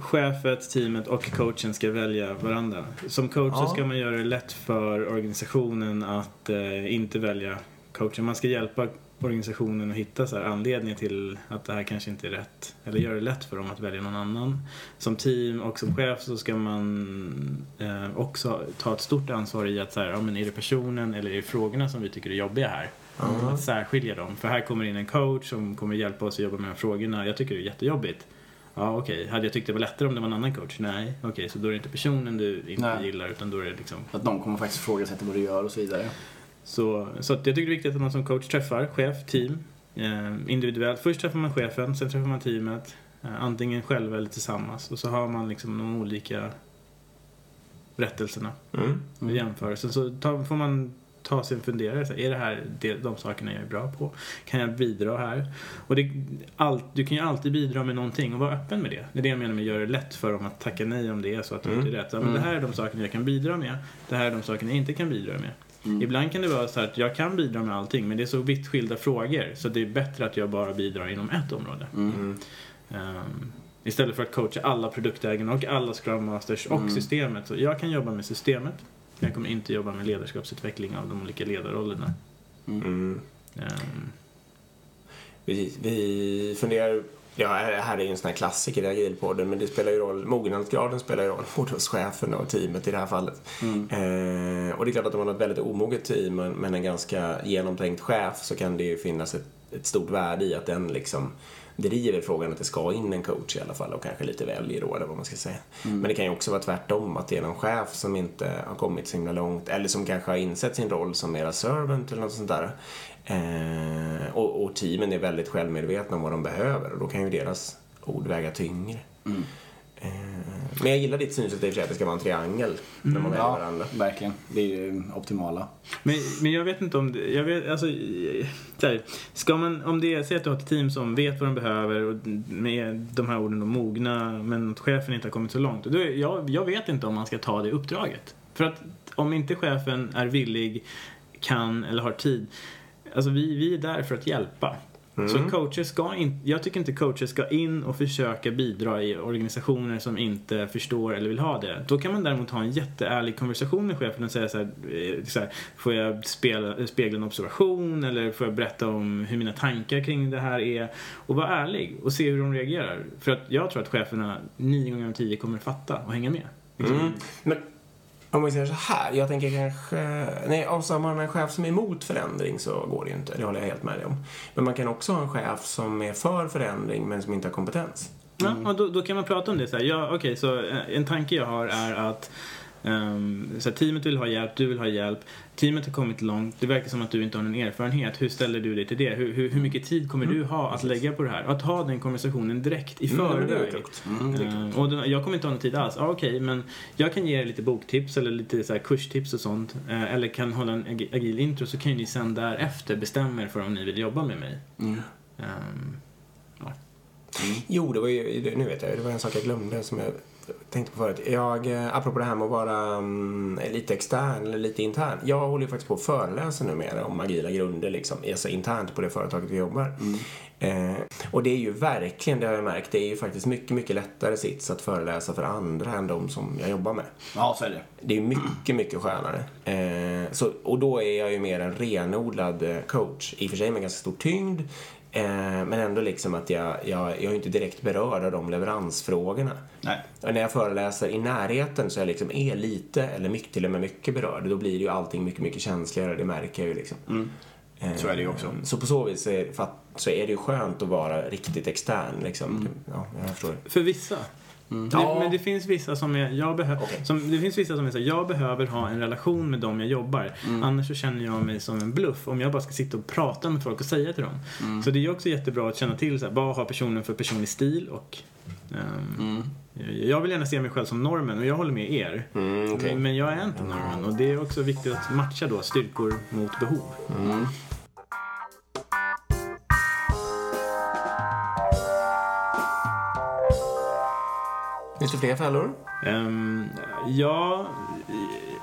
chefet, teamet och coachen ska välja varandra. Som coach Ja. ska man göra det lätt för organisationen att eh, inte välja coachen. Man ska hjälpa organisationen att hitta så här anledningar till att det här kanske inte är rätt. Eller göra det lätt för dem att välja någon annan. Som team och som chef så ska man eh, också ta ett stort ansvar i att så här, ja, men är det personen eller är det frågorna som vi tycker är jobbiga här? Att särskilja dem. För här kommer in en coach som kommer hjälpa oss att jobba med de här frågorna. Jag tycker det är jättejobbigt. Ja, okej. Hade jag tyckt det var lättare om det var en annan coach? Nej. Okej, så då är det inte personen du inte Nej. gillar utan då är det liksom... Att någon kommer faktiskt ifrågasätta vad du gör och så vidare. Så, så att jag tycker det är viktigt att man som coach träffar chef, team, eh, individuellt. Först träffar man chefen, sen träffar man teamet. Eh, antingen själva eller tillsammans. Och så har man liksom de olika berättelserna Mm. och jämförelsen. Så ta, får man ta sig en funderare. Så här, är det här det, de sakerna jag är bra på? Kan jag bidra här? Och det, allt, du kan ju alltid bidra med någonting och vara öppen med det. Det är det jag menar med att göra det lätt för dem att tacka nej om det är så att det Mm. inte är rätt. Ja, men Det här är de sakerna jag kan bidra med. Det här är de sakerna jag inte kan bidra med. Ibland kan det vara så här att jag kan bidra med allting men det är så vitt skilda frågor så det är bättre att jag bara bidrar inom ett område. Mm. Ehm, istället för att coacha alla produktägarna och alla Scrum Masters och Mm. systemet. Så jag kan jobba med systemet. Men jag kommer inte jobba med ledarskapsutveckling av de olika ledarrollerna. Mm. Ehm, Vi, vi funderar, ja här är ju en sån här klassiker i agilpodden men det spelar ju roll, mognadsgraden spelar ju roll både hos chefen och teamet i det här fallet. Eh, och det är klart att om man har ett väldigt omoget team men- en ganska genomtänkt chef så kan det ju finnas ett, ett stort värde i att den liksom driver frågan att det ska in en coach i alla fall och kanske lite väljer då eller vad man ska säga. Men det kan ju också vara tvärtom att det är någon chef som inte har kommit så himla långt eller som kanske har insett sin roll som mera servant eller något sånt där. Eh, och, och teamen är väldigt självmedvetna om vad de behöver och då kan ju deras ord väga tyngre. Eh, men jag gillar ditt synsätt i och för sig att det ska vara en triangel när man väljer Ja, varandra. verkligen. Det är ju optimala. men, men jag vet inte om det, jag vet, alltså, så här, ska man, om det är, säg att du har ett team som vet vad de behöver och med de här orden då mogna men att chefen inte har kommit så långt. Då är, jag, jag vet inte om man ska ta det uppdraget. För att om inte chefen är villig, kan eller har tid. Alltså vi, vi är där för att hjälpa. Så coacher ska inte, jag tycker inte coacher ska in och försöka bidra i organisationer som inte förstår eller vill ha det. Då kan man däremot ha en jätteärlig konversation med chefen och säga så här, eh, så här får jag spela, spegla en observation eller får jag berätta om hur mina tankar kring det här är och vara ärlig och se hur de reagerar. För att jag tror att cheferna nio gånger av tio kommer fatta och hänga med. Liksom. Mm. Men om vi säger så här, jag tänker kanske... Nej, alltså har man en chef som är emot förändring så går det ju inte. Det håller jag helt med dig om. Men man kan också ha en chef som är för förändring men som inte har kompetens. Ja, och då, då kan man prata om det så här. Ja, okej, så eh, en tanke jag har är att ehm, så teamet vill ha hjälp, du vill ha hjälp. Teamet har kommit långt. Det verkar som att du inte har någon erfarenhet. Hur ställer du dig till det? Hur, hur, hur mycket tid kommer du ha att lägga på det här? Att ha den konversationen direkt i Mm, förväg. klokt. Ehm, och då, jag kommer inte ha någon tid alls. Ja, okej, men jag kan ge er lite boktips eller lite så kurstips och sånt. Eh, eller kan hålla en ag- agil intro så kan ju ni sen därefter bestämma er för om ni vill jobba med mig. Mm. Ehm, Jo, det var ju, nu vet jag, det var en sak jag glömde som jag tänkte på förut. Jag, eh, apropå det här med att vara mm, lite extern eller lite intern. Jag håller ju faktiskt på att föreläsa numera om agila grunder liksom, alltså internt på det företaget vi jobbar. Eh, och det är ju verkligen, det har jag märkt, det är ju faktiskt mycket, mycket lättare sits att föreläsa för andra än de som jag jobbar med. Ja, så är det. Det är mycket, mycket skönare. Eh, så, och då är jag ju mer en renodlad eh, coach. I och för sig med ganska stor tyngd. Eh, men ändå liksom att jag, jag, jag är ju inte direkt berörd av de leveransfrågorna. Nej. Och när jag föreläser i närheten så jag liksom är lite, eller mycket, till och med mycket berörd. Då blir det ju allting mycket, mycket känsligare. Det märker jag ju liksom. Eh, Så är det ju också. Så på så vis är, för att, så är det ju skönt att vara riktigt extern liksom. Ja, jag förstår. För vissa. Det, Ja. Men det finns vissa som är, jag behöver, Okej. som, det finns vissa som är så jag behöver ha en relation med dem jag jobbar. Annars så känner jag mig som en bluff om jag bara ska sitta och prata med folk och säga till dem. Så det är också jättebra att känna till så här, vad har personen för personlig stil och ehm, jag vill gärna se mig själv som normen och jag håller med er. Mm, okej. Men jag är inte normen och det är också viktigt att matcha då styrkor mot behov. Finns det fler fällor? Ehm, ja,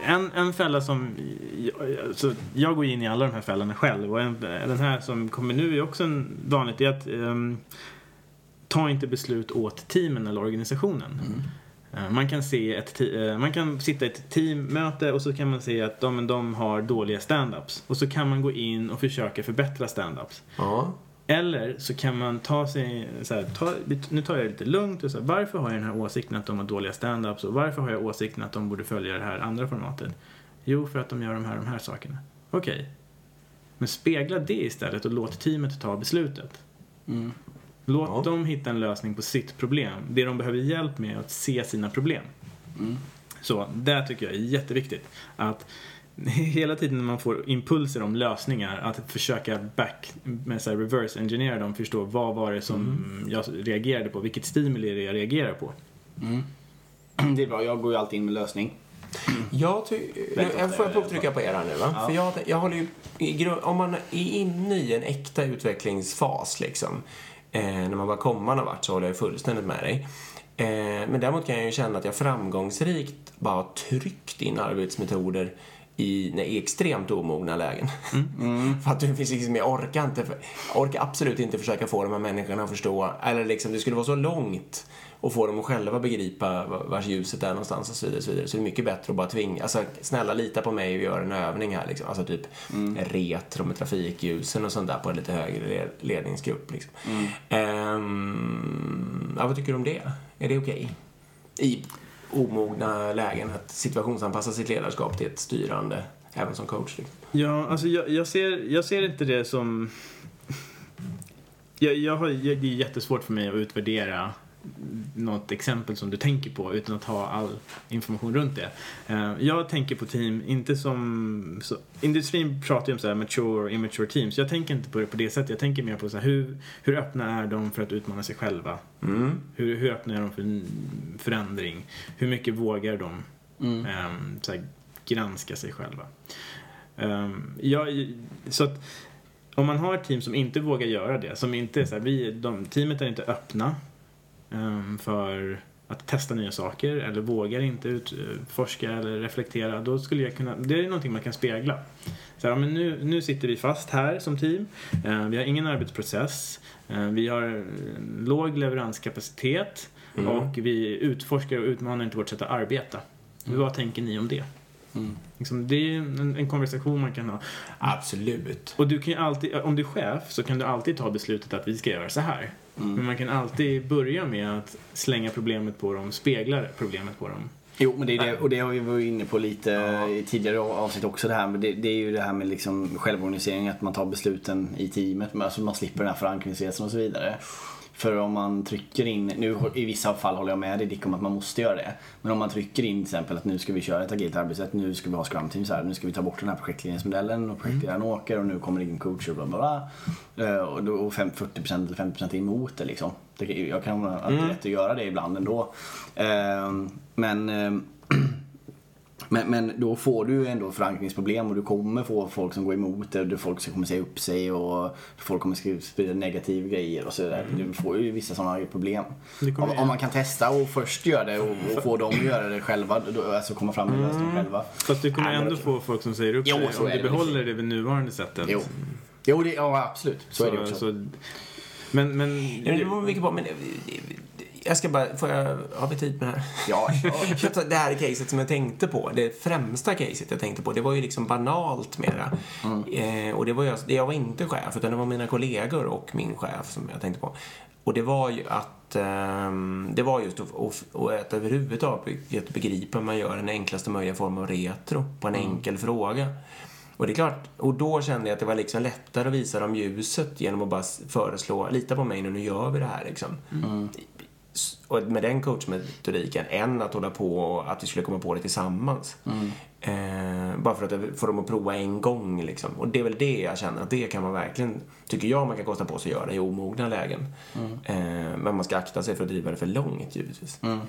en, en fälla som... Jag, så jag går in i alla de här fällorna själv och en, den här som kommer nu är också en vanligt. Det är att ehm, ta inte beslut åt teamen eller organisationen. Eh, Man kan, se ett, eh, man kan sitta i ett teammöte och så kan man se att de, de har dåliga stand-ups. Och så kan man gå in och försöka förbättra stand-ups. Ja. Eller så kan man ta sig, så här, ta, nu tar jag det lite lugnt och så här, varför har jag den här åsikten att de har dåliga stand-ups och varför har jag åsikten att de borde följa det här andra formatet? Jo, för att de gör de här de här sakerna. Okej. Men spegla det istället och låt teamet ta beslutet. Låt Ja. dem hitta en lösning på sitt problem. Det de behöver hjälp med är att se sina problem. Så, det tycker jag är jätteviktigt. Att hela tiden när man får impulser om lösningar, att försöka back, med så här reverse engineera dem, förstå vad var det som jag reagerade på, vilket stimuli är det jag reagerar på. Det är bra, jag går ju alltid in med lösning. Jag ty- jag får jag provtrycka på er här nu va? För jag, jag håller ju i om man är inne i en äkta utvecklingsfas liksom, eh, när man bara kommer någon vart så håller jag fullständigt med dig. Eh, men däremot kan jag ju känna att jag framgångsrikt bara har tryckt in arbetsmetoder i, nej, i extremt omogna lägen. för att det finns liksom, jag orkar inte, jag orkar absolut inte försöka få de här människorna att förstå, eller liksom det skulle vara så långt och få dem att själva begripa va- vars ljuset är någonstans och så vidare. Så, vidare. så det är mycket bättre att bara tvinga, alltså snälla lita på mig och gör en övning här liksom. Alltså typ retro med trafikljusen och sånt där på en lite högre le- ledningsgrupp liksom. Ehm, ja, vad tycker du om det? Är det okej? I omogna lägen att situationsanpassa sitt ledarskap till ett styrande, även som coach liksom. Ja, alltså jag, jag, ser, jag ser inte det som... Jag, jag har, det är jättesvårt för mig att utvärdera något exempel som du tänker på utan att ha all information runt det. Eh, Jag tänker på team, inte som... Så, industrin pratar ju om så här mature och immature teams. Jag tänker inte på det på det sättet. Jag tänker mer på så här, hur, hur öppna är de för att utmana sig själva? Mm. Hur, hur öppna är de för förändring? Hur mycket vågar de Mm. ehm, så här, granska sig själva? Um, jag, så att om man har ett team som inte vågar göra det, som inte är så här, vi, de, teamet är inte öppna ehm, för att testa nya saker eller vågar inte utforska eller reflektera, då skulle jag kunna, det är någonting man kan spegla. Så här, men nu, nu sitter vi fast här som team, Eh, vi har ingen arbetsprocess, Eh, vi har en låg leveranskapacitet och vi utforskar och utmanar inte vårt sätt att arbeta. Vad tänker ni om det? Mm. Liksom, det är en, en konversation man kan ha. Absolut. Och du kan ju alltid, om du är chef så kan du alltid ta beslutet att vi ska göra så här. Men man kan alltid börja med att slänga problemet på dem, spegla problemet på dem. Jo, men det är det, och det har vi varit inne på lite i tidigare avsnitt också det här. Men det, det är ju det här med liksom självorganisering, att man tar besluten i teamet. men Alltså man slipper den här förankringsresan och så vidare. För om man trycker in, nu i vissa fall håller jag med dig Dick om att man måste göra det. Men om man trycker in till exempel att nu ska vi köra ett agilt arbetssätt, nu ska vi ha scrum teams här, nu ska vi ta bort den här projektledningsmodellen och projektledaren åker och nu kommer det in coacher och bla bla bla. Eh, Och då och fem- 40% eller 50% är emot det liksom. Jag kan ha alltid rätt att göra det ibland ändå. Eh, Men eh, men, men då får du ju ändå förankringsproblem och du kommer få folk som går emot det och du folk som kommer säga upp sig och folk kommer sprida negativa grejer och sådär. Du får ju vissa sådana problem. Det Om, om man kan testa och först göra det och, och få dem att göra det själva, då, alltså komma fram med en lösning själva. Fast du kommer men ändå få folk som säger upp Jo, sig så om du det. behåller det vid nuvarande sättet. Jo, jo det, ja absolut. Så, är det också. så- men, men, Ja, det mycket på, men jag ska bara, får jag, har vi tid med det här? Ja, Det här caset som jag tänkte på, det främsta caset jag tänkte på, det var ju liksom banalt mera. Eh, och det var jag, det jag var inte chef, utan det var mina kollegor och min chef som jag tänkte på. Och det var ju att, ehm, det var just att, att, att överhuvudtaget begripa hur man gör den enklaste möjliga form av retro på en enkel fråga. Och det är klart, och då kände jag att det var liksom lättare att visa dem ljuset genom att bara föreslå, lita på mig nu, nu gör vi det här liksom. s- och med den coachmetodiken än att hålla på och att vi skulle komma på det tillsammans. Eh, bara för att få dem att prova en gång liksom. Och det är väl det jag känner att det kan man verkligen, tycker jag man kan kosta på sig att göra i omogna lägen. Eh, men man ska akta sig för att driva det för långt givetvis. Ja,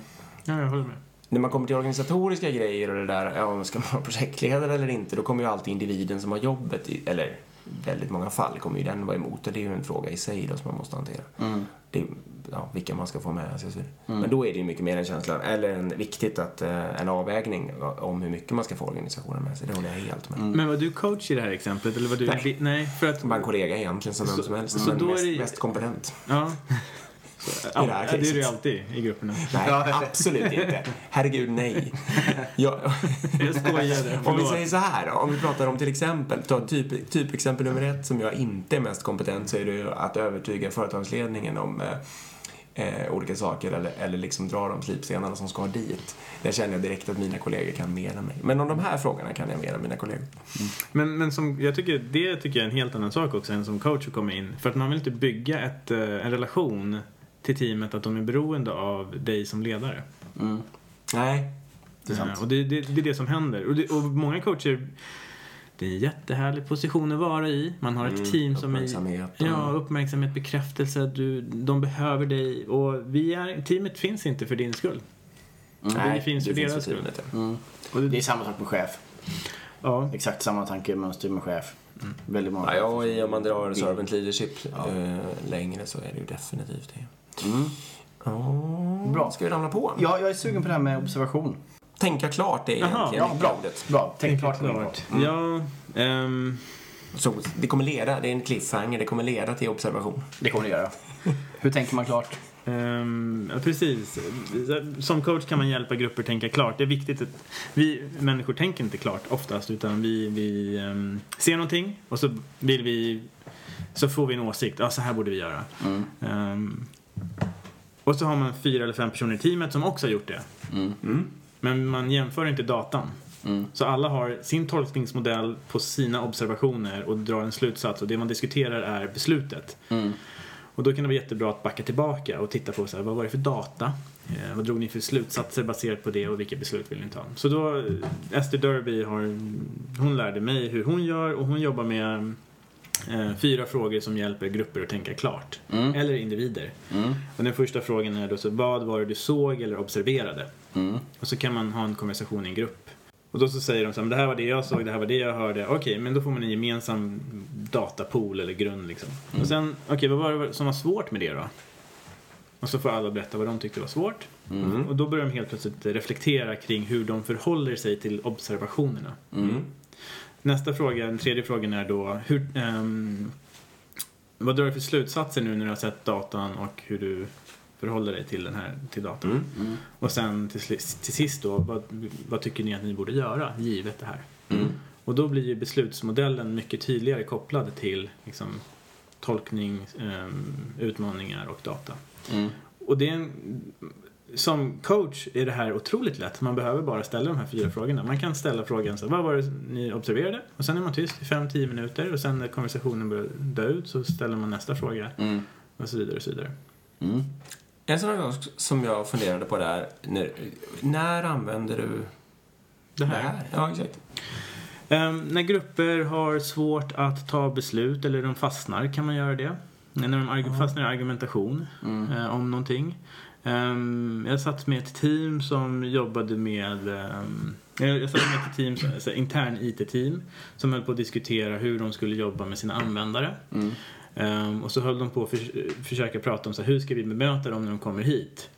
jag håller med. När man kommer till organisatoriska grejer och det där, ja, ska man vara projektledare eller inte, då kommer ju alltid individen som har jobbet, i, eller väldigt många fall kommer ju den vara emot och det är ju en fråga i sig då som man måste hantera. Det är, ja, vilka man ska få med sig vidare. Men då är det ju mycket mer en känsla, eller en, viktigt att eh, en avvägning om hur mycket man ska få organisationen med sig. Det håller jag helt med. Men var du coach i det här exemplet? Eller var du... Nej. Nej, för att... Bara en kollega egentligen som vem Så- som helst, så men då är mest, det- mest kompetent. Ja. I det här ja, det är det ju alltid i grupperna. Nej, Ja. absolut inte. Herregud, nej. Jag, Jag skojade. Om vi säger så här då, om vi pratar om till exempel, ta typ, typexempel nummer ett som jag inte är mest kompetent så är det ju att övertyga företagsledningen om eh, eh, olika saker eller, eller liksom dra de slipstenarna som ska dit. Där känner jag direkt att mina kollegor kan mer än mig. Men om de här frågorna kan jag mer än mina kollegor. Men, men som, jag tycker, det tycker jag är en helt annan sak också än som coach att komma in. För att man vill inte bygga ett, eh, en relation till teamet att de är beroende av dig som ledare. Nej. Det är sant. Eh, Och det, det, det är det som händer. Och, det, och många coacher, det är en jättehärlig position att vara i. Man har ett Mm, team som är... Ja, uppmärksamhet, bekräftelse. Du, de behöver dig. Och vi är, teamet finns inte för din skull. Nej, det finns för deras skull. teamet, ja. Mm. Och det är samma sak med chef. Ja. Exakt samma tankemönster med chef. Väldigt många. Ja, och i- om man drar servant leadership eh, längre så är det ju definitivt det. Mm. Oh, Bra. Ska vi ramla på? Ja, jag är sugen på det här med observation. Tänka klart, det är egentligen Ja, bra. ordet. Bra. Tänk klart. klart. Mm. Ja, ehm, Så det kommer leda, det är en cliffhanger, det kommer leda till observation. Det kommer det göra. Hur tänker man klart? ehm, ja, precis. Som coach kan man hjälpa grupper tänka klart. Det är viktigt att vi människor tänker inte klart oftast utan vi, vi ehm, ser någonting och så vill vi så får vi en åsikt. Ja, så här borde vi göra. Mm. Ehm, och så har man fyra eller fem personer i teamet som också har gjort det. Mm. Men man jämför inte datan. Mm. Så alla har sin tolkningsmodell på sina observationer och drar en slutsats och det man diskuterar är beslutet. Mm. Och då kan det vara jättebra att backa tillbaka och titta på så här, vad var det för data? Eh, vad drog ni för slutsatser baserat på det och vilka beslut vill ni ta? Så då, Esther Derby har, hon lärde mig hur hon gör och hon jobbar med fyra frågor som hjälper grupper att tänka klart. Mm. Eller individer. Mm. Och den första frågan är då så, vad var det du såg eller observerade? Mm. Och så kan man ha en konversation i en grupp. Och då så säger de så här, "Men det här var det jag såg, det här var det jag hörde. Okej, men då får man en gemensam datapool eller grund liksom. Och sen, okej, vad var det som var svårt med det då? Och så får alla berätta vad de tyckte var svårt. Mm. Och då börjar de helt plötsligt reflektera kring hur de förhåller sig till observationerna. Nästa fråga, den tredje frågan är då, hur, ehm, vad drar du för slutsatser nu när du har sett datan och hur du förhåller dig till den här till datan? Mm. Mm. Och sen till, till sist då, vad, vad tycker ni att ni borde göra givet det här? Mm. Och då blir ju beslutsmodellen mycket tydligare kopplad till liksom, tolkning, ehm, utmaningar och data. Mm. Och det är en, som coach är det här otroligt lätt. Man behöver bara ställa de här fyra frågorna. Man kan ställa frågan så här, vad var det ni observerade? Och sen är man tyst i 5-10 minuter och sen när konversationen börjar dö ut så ställer man nästa fråga Mm. och så vidare och så vidare. Mm. En sån här sak som jag funderade på där, när, när använder du Det det här. här? Ja, exakt. Ehm, när grupper har svårt att ta beslut eller de fastnar kan man göra det. När de fastnar i argumentation Mm. eh, om någonting. Ehm, jag satt med ett team som jobbade med ehm, jag satt med ett team, intern IT-team som höll på att diskutera hur de skulle jobba med sina användare. Mm. Ehm, och så höll de på att för, försöka prata om så här, hur ska vi bemöta dem när de kommer hit.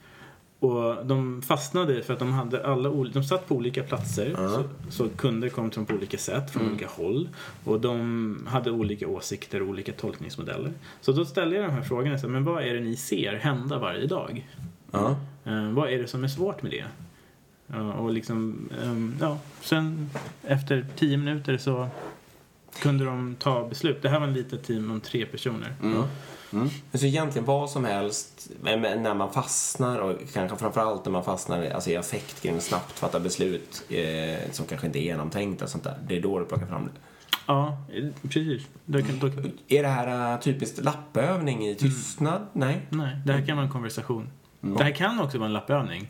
Och de fastnade för att de hade alla de satt på olika platser Ja. så, så kunder kom till dem på olika sätt från olika håll och de hade olika åsikter och olika tolkningsmodeller. Så då ställde jag de här frågorna, så men vad är det ni ser hända varje dag? Ja. Eh, vad är det som är svårt med det? Och liksom, ehm, ja, sen efter tio minuter så kunde de ta beslut. Det här var en litet team om tre personer. Mm. Mm. Men så egentligen vad som helst, när man fastnar och kanske framförallt när man fastnar alltså i affekt kring snabbt fatta beslut eh, som kanske inte är genomtänkta och sånt där. Det är då du plockar fram det. Ja, eh, precis. Då kan, då, Är det här uh, typiskt lappövning i tystnad? Nej. nej, det här kan vara en konversation. Det här kan också vara en lappövning.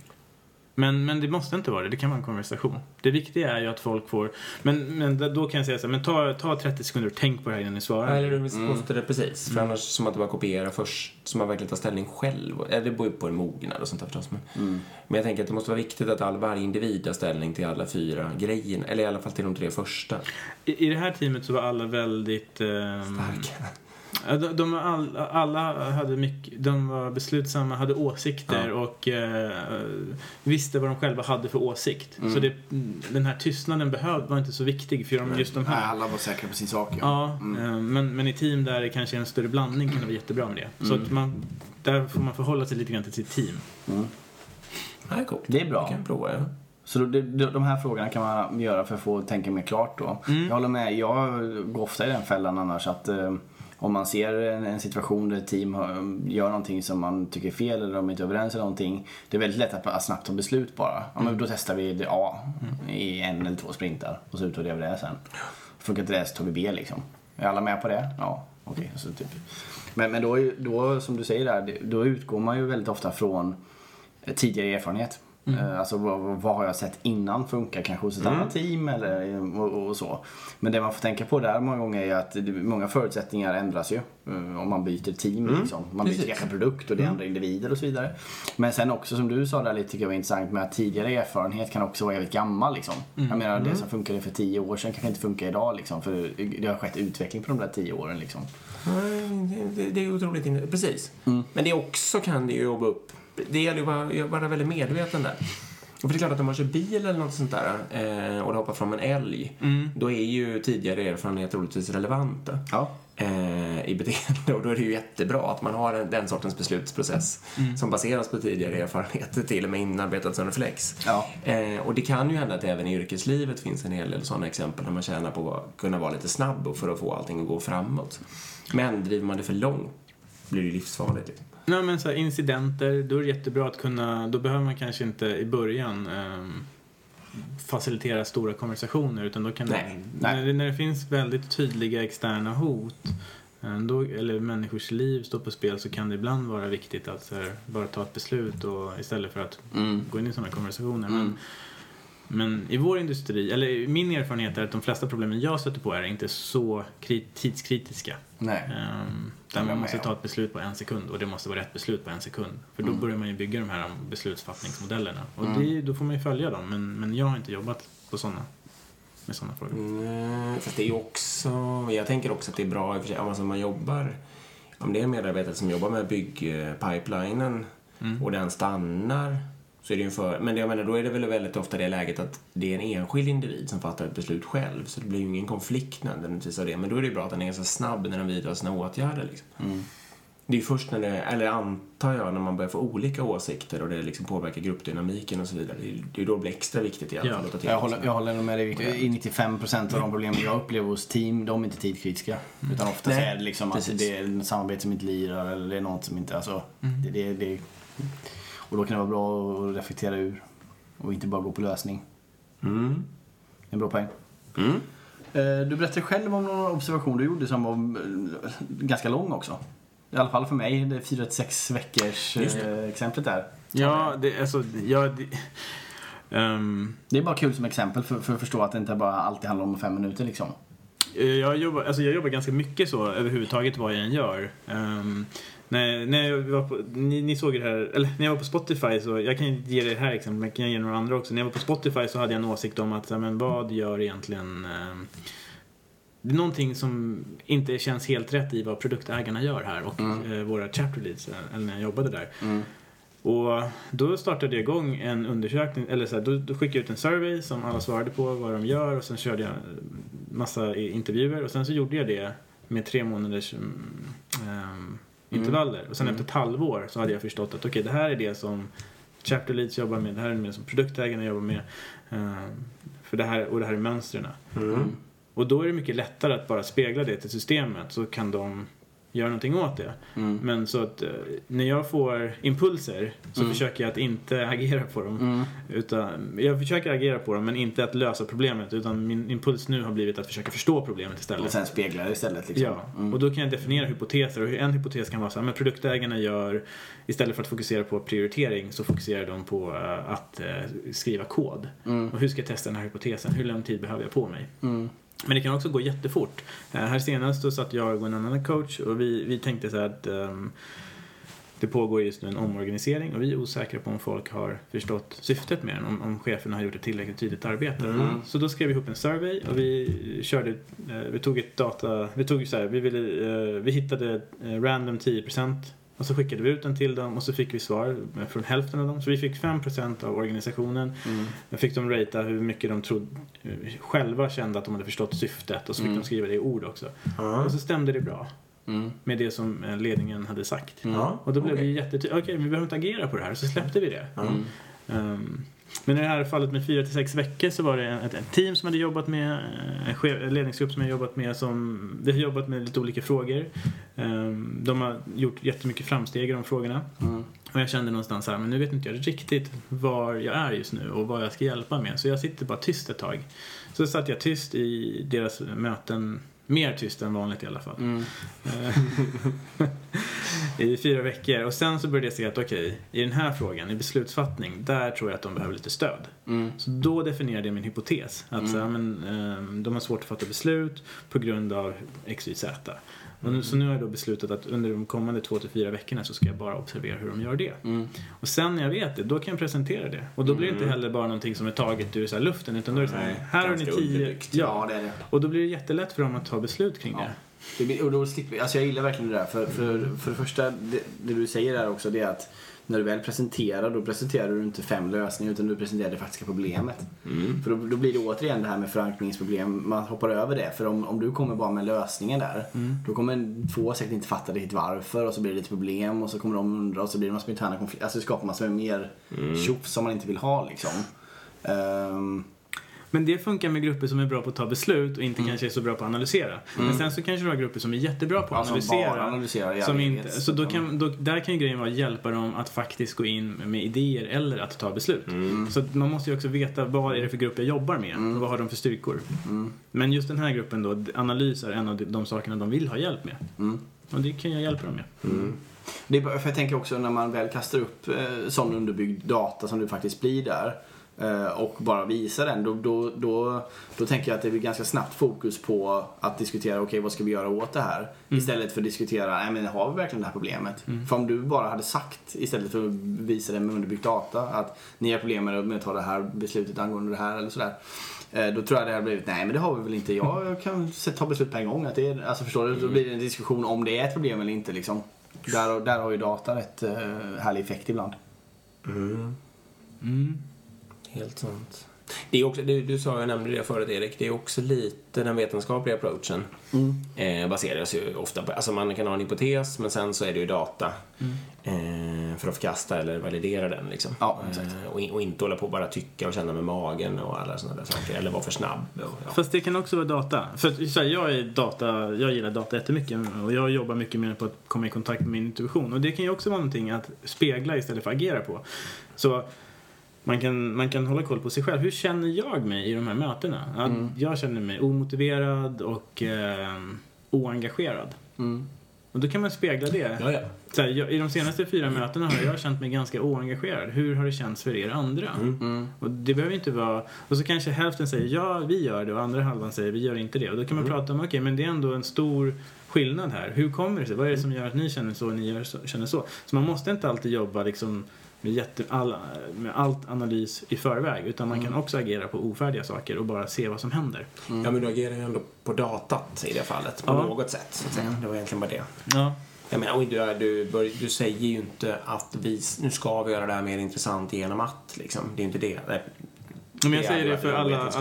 Men, men det måste inte vara det, det kan vara en konversation. Det viktiga är ju att folk får... Men, men då kan jag säga så här, men ta, ta 30 sekunder och tänk på det här innan ni svarar. Eller du måste det precis. För annars som att du bara kopiera först, så man verkligen tar ställning själv. Eller det beror ju på en mognad och sånt där förstås. Men, men jag tänker att det måste vara viktigt att all, varje individ tar ställning till alla fyra grejerna. Eller i alla fall till de tre första. I, I det här teamet så var alla väldigt... ehm, Ja, De, de var all, alla hade mycket, de var beslutsamma, hade åsikter och eh, visste vad de själva hade för åsikt. Så det, den här tystnaden behöv, var inte så viktig för de, just de Nej, här. alla var säkra på sin sak. Ja. Ja, eh, men, men i team där det kanske är en större blandning kan det vara jättebra med det. Så att man, där får man förhålla sig lite grann till sitt team. Nej, coolt. Det är bra. Det kan jag prova, ja. Så de, de här frågorna kan man göra för att få tänka mer klart då. Jag håller med, jag går ofta i den fällan annars att eh, om man ser en, situation där ett team har, gör någonting som man tycker är fel eller de är inte överens eller någonting. Det är väldigt lätt att, att snabbt ta beslut bara. Ja, men då testar vi det A i en eller två sprintar och så utvärderar vi det sen. Funkar inte det så tar vi B liksom. Är alla med på det? Ja, okej. så typ. Men, men då, då, som du säger där, då utgår man ju väldigt ofta från tidigare erfarenhet. Eh, Alltså vad, vad har jag sett innan funkar kanske hos ett annat team eller och, och så. Men det man får tänka på där många gånger är att många förutsättningar ändras ju. eh, Om man byter team liksom. Man byter Precis. kanske produkt och det är andra individer och så vidare. Men sen också som du sa där lite tycker jag var intressant med att tidigare erfarenhet kan också vara jävligt gammal liksom. Jag menar det som funkade för tio år sedan kanske inte funkar idag liksom. För det har skett utveckling på de där tio åren liksom. Det, det är otroligt in- Precis. Men det också kan det ju jobba upp. Det gäller ju bara att vara väldigt medveten där. Och för det är klart att om man kör bil eller något sånt där eh, och det hoppar fram en älg, då är ju tidigare erfarenheter troligtvis relevanta. Ja. eh, i beteende och då är det ju jättebra att man har en, den sortens beslutsprocess som baseras på tidigare erfarenheter till och med inarbetat som reflex. Ja. Eh, och det kan ju hända att även i yrkeslivet finns en hel del sådana exempel där man tjänar på att kunna vara lite snabb och för att få allting att gå framåt. Men driver man det för långt blir det ju livsfarligt. Nej men så här, incidenter, då är det jättebra att kunna, då behöver man kanske inte i början ehm, facilitera stora konversationer utan då kan Nej, det, nej. När, när det finns väldigt tydliga externa hot eh, då, eller människors liv står på spel så kan det ibland vara viktigt att här, bara ta ett beslut och, istället för att Mm. gå in i sådana konversationer. Men, men i vår industri, eller min erfarenhet är att de flesta problemen jag stöter på är inte så kri- tidskritiska. Nej. Um, där man måste ta ett beslut på en sekund och det måste vara rätt beslut på en sekund. För då börjar man ju bygga de här beslutsfattningsmodellerna. Och det, då får man ju följa dem. Men, men jag har inte jobbat på såna, med sådana frågor. Mm, fast det är också, jag tänker också att det är bra i och för sig, alltså man jobbar, om det är en medarbetare som jobbar med byggpipelinen och den stannar så är det för, men jag menar, då är det väl väldigt ofta det läget att det är en enskild individ som fattar ett beslut själv så det blir ju ingen konflikt nödvändigtvis av det men då är det ju bra att den är ganska snabb när den vidtar sina åtgärder liksom. Det är ju först när det, eller antar jag, när man börjar få olika åsikter och det liksom påverkar gruppdynamiken och så vidare. Det är ju då det blir extra viktigt i alla Ja. fall att ta till Jag håller, jag håller med dig Victor. I 95% av de problem jag upplever hos team, de är inte tidkritiska. Utan ofta så Nej, är det liksom att precis. det är en samarbete som inte lirar eller det är något som inte, alltså. Det, det, det, och då kan det vara bra att reflektera ur. Och inte bara gå på lösning. Mm. En bra poäng. Mm. Eh, Du berättade själv om någon observation du gjorde som var eh, ganska lång också. I alla fall för mig, det 4-6 veckors Just eh, exemplet där. Ja, det, alltså, ja, det, ehm, Det är bara kul som exempel för, för att förstå att det inte bara alltid handlar om fem minuter liksom. Eh, Jag jobbar, alltså jag jobbar ganska mycket så överhuvudtaget vad jag än gör. Um, när, när jag var på, ni, ni såg det här, eller när jag var på Spotify så, jag kan ge det här exempel, men jag kan ge några andra också. När jag var på Spotify så hade jag en åsikt om att, men vad gör egentligen ehm, det är någonting som inte känns helt rätt i vad produktägarna gör här och eh, våra chapter leads, eh, eller när jag jobbade där. Och då startade jag igång en undersökning, eller så här, då, då skickade jag ut en survey som alla svarade på vad de gör och sen körde jag massa i- intervjuer och sen så gjorde jag det med tre månaders mm, ehm, intervaller. Och sen efter ett halvår så hade jag förstått att okej, det här är det som chapter leads jobbar med, det här är det som produktägarna jobbar med. ehm, för det här, och det här är mönstren. Mm. Och då är det mycket lättare att bara spegla det till systemet så kan de göra någonting åt det. Mm. Men så att eh, när jag får impulser så Mm. försöker jag att inte agera på dem. Mm. Utan, jag försöker agera på dem men inte att lösa problemet utan min impuls nu har blivit att försöka förstå problemet istället. Och sen speglar det istället liksom. Ja, Mm. och då kan jag definiera hypoteser och en hypotes kan vara så här, men produktägarna gör istället för att fokusera på prioritering så fokuserar de på eh, att eh, skriva kod. Mm. Och hur ska jag testa den här hypotesen? Hur lång tid behöver jag på mig? Men det kan också gå jättefort. Eh, här senast så satt jag och en annan coach och vi, vi tänkte så att ehm, det pågår just nu en omorganisering och vi är osäkra på om folk har förstått syftet med den, om, om cheferna har gjort ett tillräckligt tydligt arbete. Mm. Så då skrev vi ihop en survey och vi körde, eh, vi tog ett data, vi tog så här, vi ville, eh, vi hittade random 10% och så skickade vi ut den till dem och så fick vi svar från hälften av dem. Så vi fick 5% av organisationen. Mm. Jag fick dem ratea hur mycket de trodde, eh, själva kände att de hade förstått syftet och så fick Mm. de skriva det i ord också. Ja. Och så stämde det bra Mm. med det som eh, ledningen hade sagt. Och då blev okej. det jättetydligt, okej vi behöver inte agera på det här, så släppte vi det. Ja. Men i det här fallet med fyra till sex veckor så var det ett, ett team som hade jobbat med, eh, en ledningsgrupp som jag jobbat med som, vi har jobbat med lite olika frågor. Ehm, de har gjort jättemycket framsteg i de frågorna. Mm. Och jag kände någonstans här, men nu vet inte jag riktigt var jag är just nu och vad jag ska hjälpa med. Så jag sitter bara tyst ett tag. Så satt jag tyst i deras möten, mer tyst än vanligt i alla fall. Mm. I fyra veckor. Och sen så började jag se att okej, i den här frågan, i beslutsfattning, där tror jag att de behöver lite stöd. Mm. Så då definierade jag min hypotes. Att så, här, men, ehm, de har svårt att fatta beslut på grund av X, Y, Z. Och nu, så nu har jag då beslutat att under de kommande två till fyra veckorna så ska jag bara observera hur de gör det. Mm. Och sen när jag vet det, då kan jag presentera det. Och då blir det inte heller bara någonting som är taget ur så luften, utan då är det så här, här har ni tio... Ja, det är det. Och då blir det jättelätt för dem att ta beslut kring det. Och då slipper, alltså jag gillar verkligen det där. För, för, för det första, det, det du säger där också, det är att när du väl presenterar, då presenterar du inte fem lösningar utan du presenterar det faktiska problemet. Mm. För då, då blir det återigen det här med förankringsproblem, man hoppar över det. För om, om du kommer bara med lösningen där, då kommer två säkert inte fatta riktigt varför och så blir det lite problem och så kommer de undra och så blir det med interna konflikter. Alltså det skapar massor med mer tjoff som man inte vill ha liksom. Ehm, Men det funkar med grupper som är bra på att ta beslut och inte kanske är så bra på att analysera. Men sen så kanske du har grupper som är jättebra på att som analysera. analyserar i Som inte, så då kan, då, där kan ju grejen vara att hjälpa dem att faktiskt gå in med idéer eller att ta beslut. Så att man måste ju också veta vad är det för grupp jag jobbar med och vad har de för styrkor. Mm. Men just den här gruppen då, analys är en av de, de sakerna de vill ha hjälp med. Mm. Och det kan jag hjälpa dem med. Det är bara, för jag tänker också när man väl kastar upp eh, sån underbyggd data som det faktiskt blir där och bara visar den, då, då, då, då tänker jag att det blir ganska snabbt fokus på att diskutera, okej vad ska vi göra åt det här? Istället för att diskutera, nej men har vi verkligen det här problemet? För om du bara hade sagt, istället för att visa det med underbyggd data, att ni har problem med att ta det här beslutet angående det här eller sådär. eh, Då tror jag det hade blivit, nej men det har vi väl inte, jag kan ta beslut på en gång. Att det är, alltså förstår du? Då blir det en diskussion om det är ett problem eller inte liksom. Där, där har ju data rätt uh, härlig effekt ibland. Mm. Mm. Helt sant. Det är också, du, du sa, jag nämnde det förut Erik, det är också lite den vetenskapliga approachen. Eh, baseras ju ofta på, alltså man kan ha en hypotes men sen så är det ju data. Eh, för att förkasta eller validera den liksom. Ja, exakt. Eh, och, in- och inte hålla på och bara tycka och känna med magen och alla sådana där saker. Eller vara för snabb. Och, ja. Fast det kan också vara data. För att, så här, jag, är data, jag gillar data jättemycket och jag jobbar mycket mer på att komma i kontakt med min intuition. Och det kan ju också vara någonting att spegla istället för att agera på. Så man kan, man kan hålla koll på sig själv. Hur känner jag mig i de här mötena? Att Jag känner mig omotiverad och eh, oengagerad. Mm. Och då kan man spegla det. Ja, ja. Här, jag, I de senaste fyra mötena har jag känt mig ganska oengagerad. Hur har det känts för er andra? Mm. Och det behöver inte vara... Och så kanske hälften säger ja, vi gör det och andra halvan säger vi gör inte det. Och då kan man prata om, okej, men det är ändå en stor skillnad här. Hur kommer det sig? Vad är det som gör att ni känner så och ni gör så, känner så? Så man måste inte alltid jobba liksom med, jätte, all, med allt analys i förväg. Utan man kan också agera på ofärdiga saker och bara se vad som händer. ja, men du agerar ju ändå på datat i det fallet. På Ja. något sätt, så att säga. Det var egentligen bara det. Ja. Jag menar, du, du, bör, du säger ju inte att vi, nu ska vi göra det här mer intressant genom att, liksom. Det är ju inte det. Men jag säger det för alla,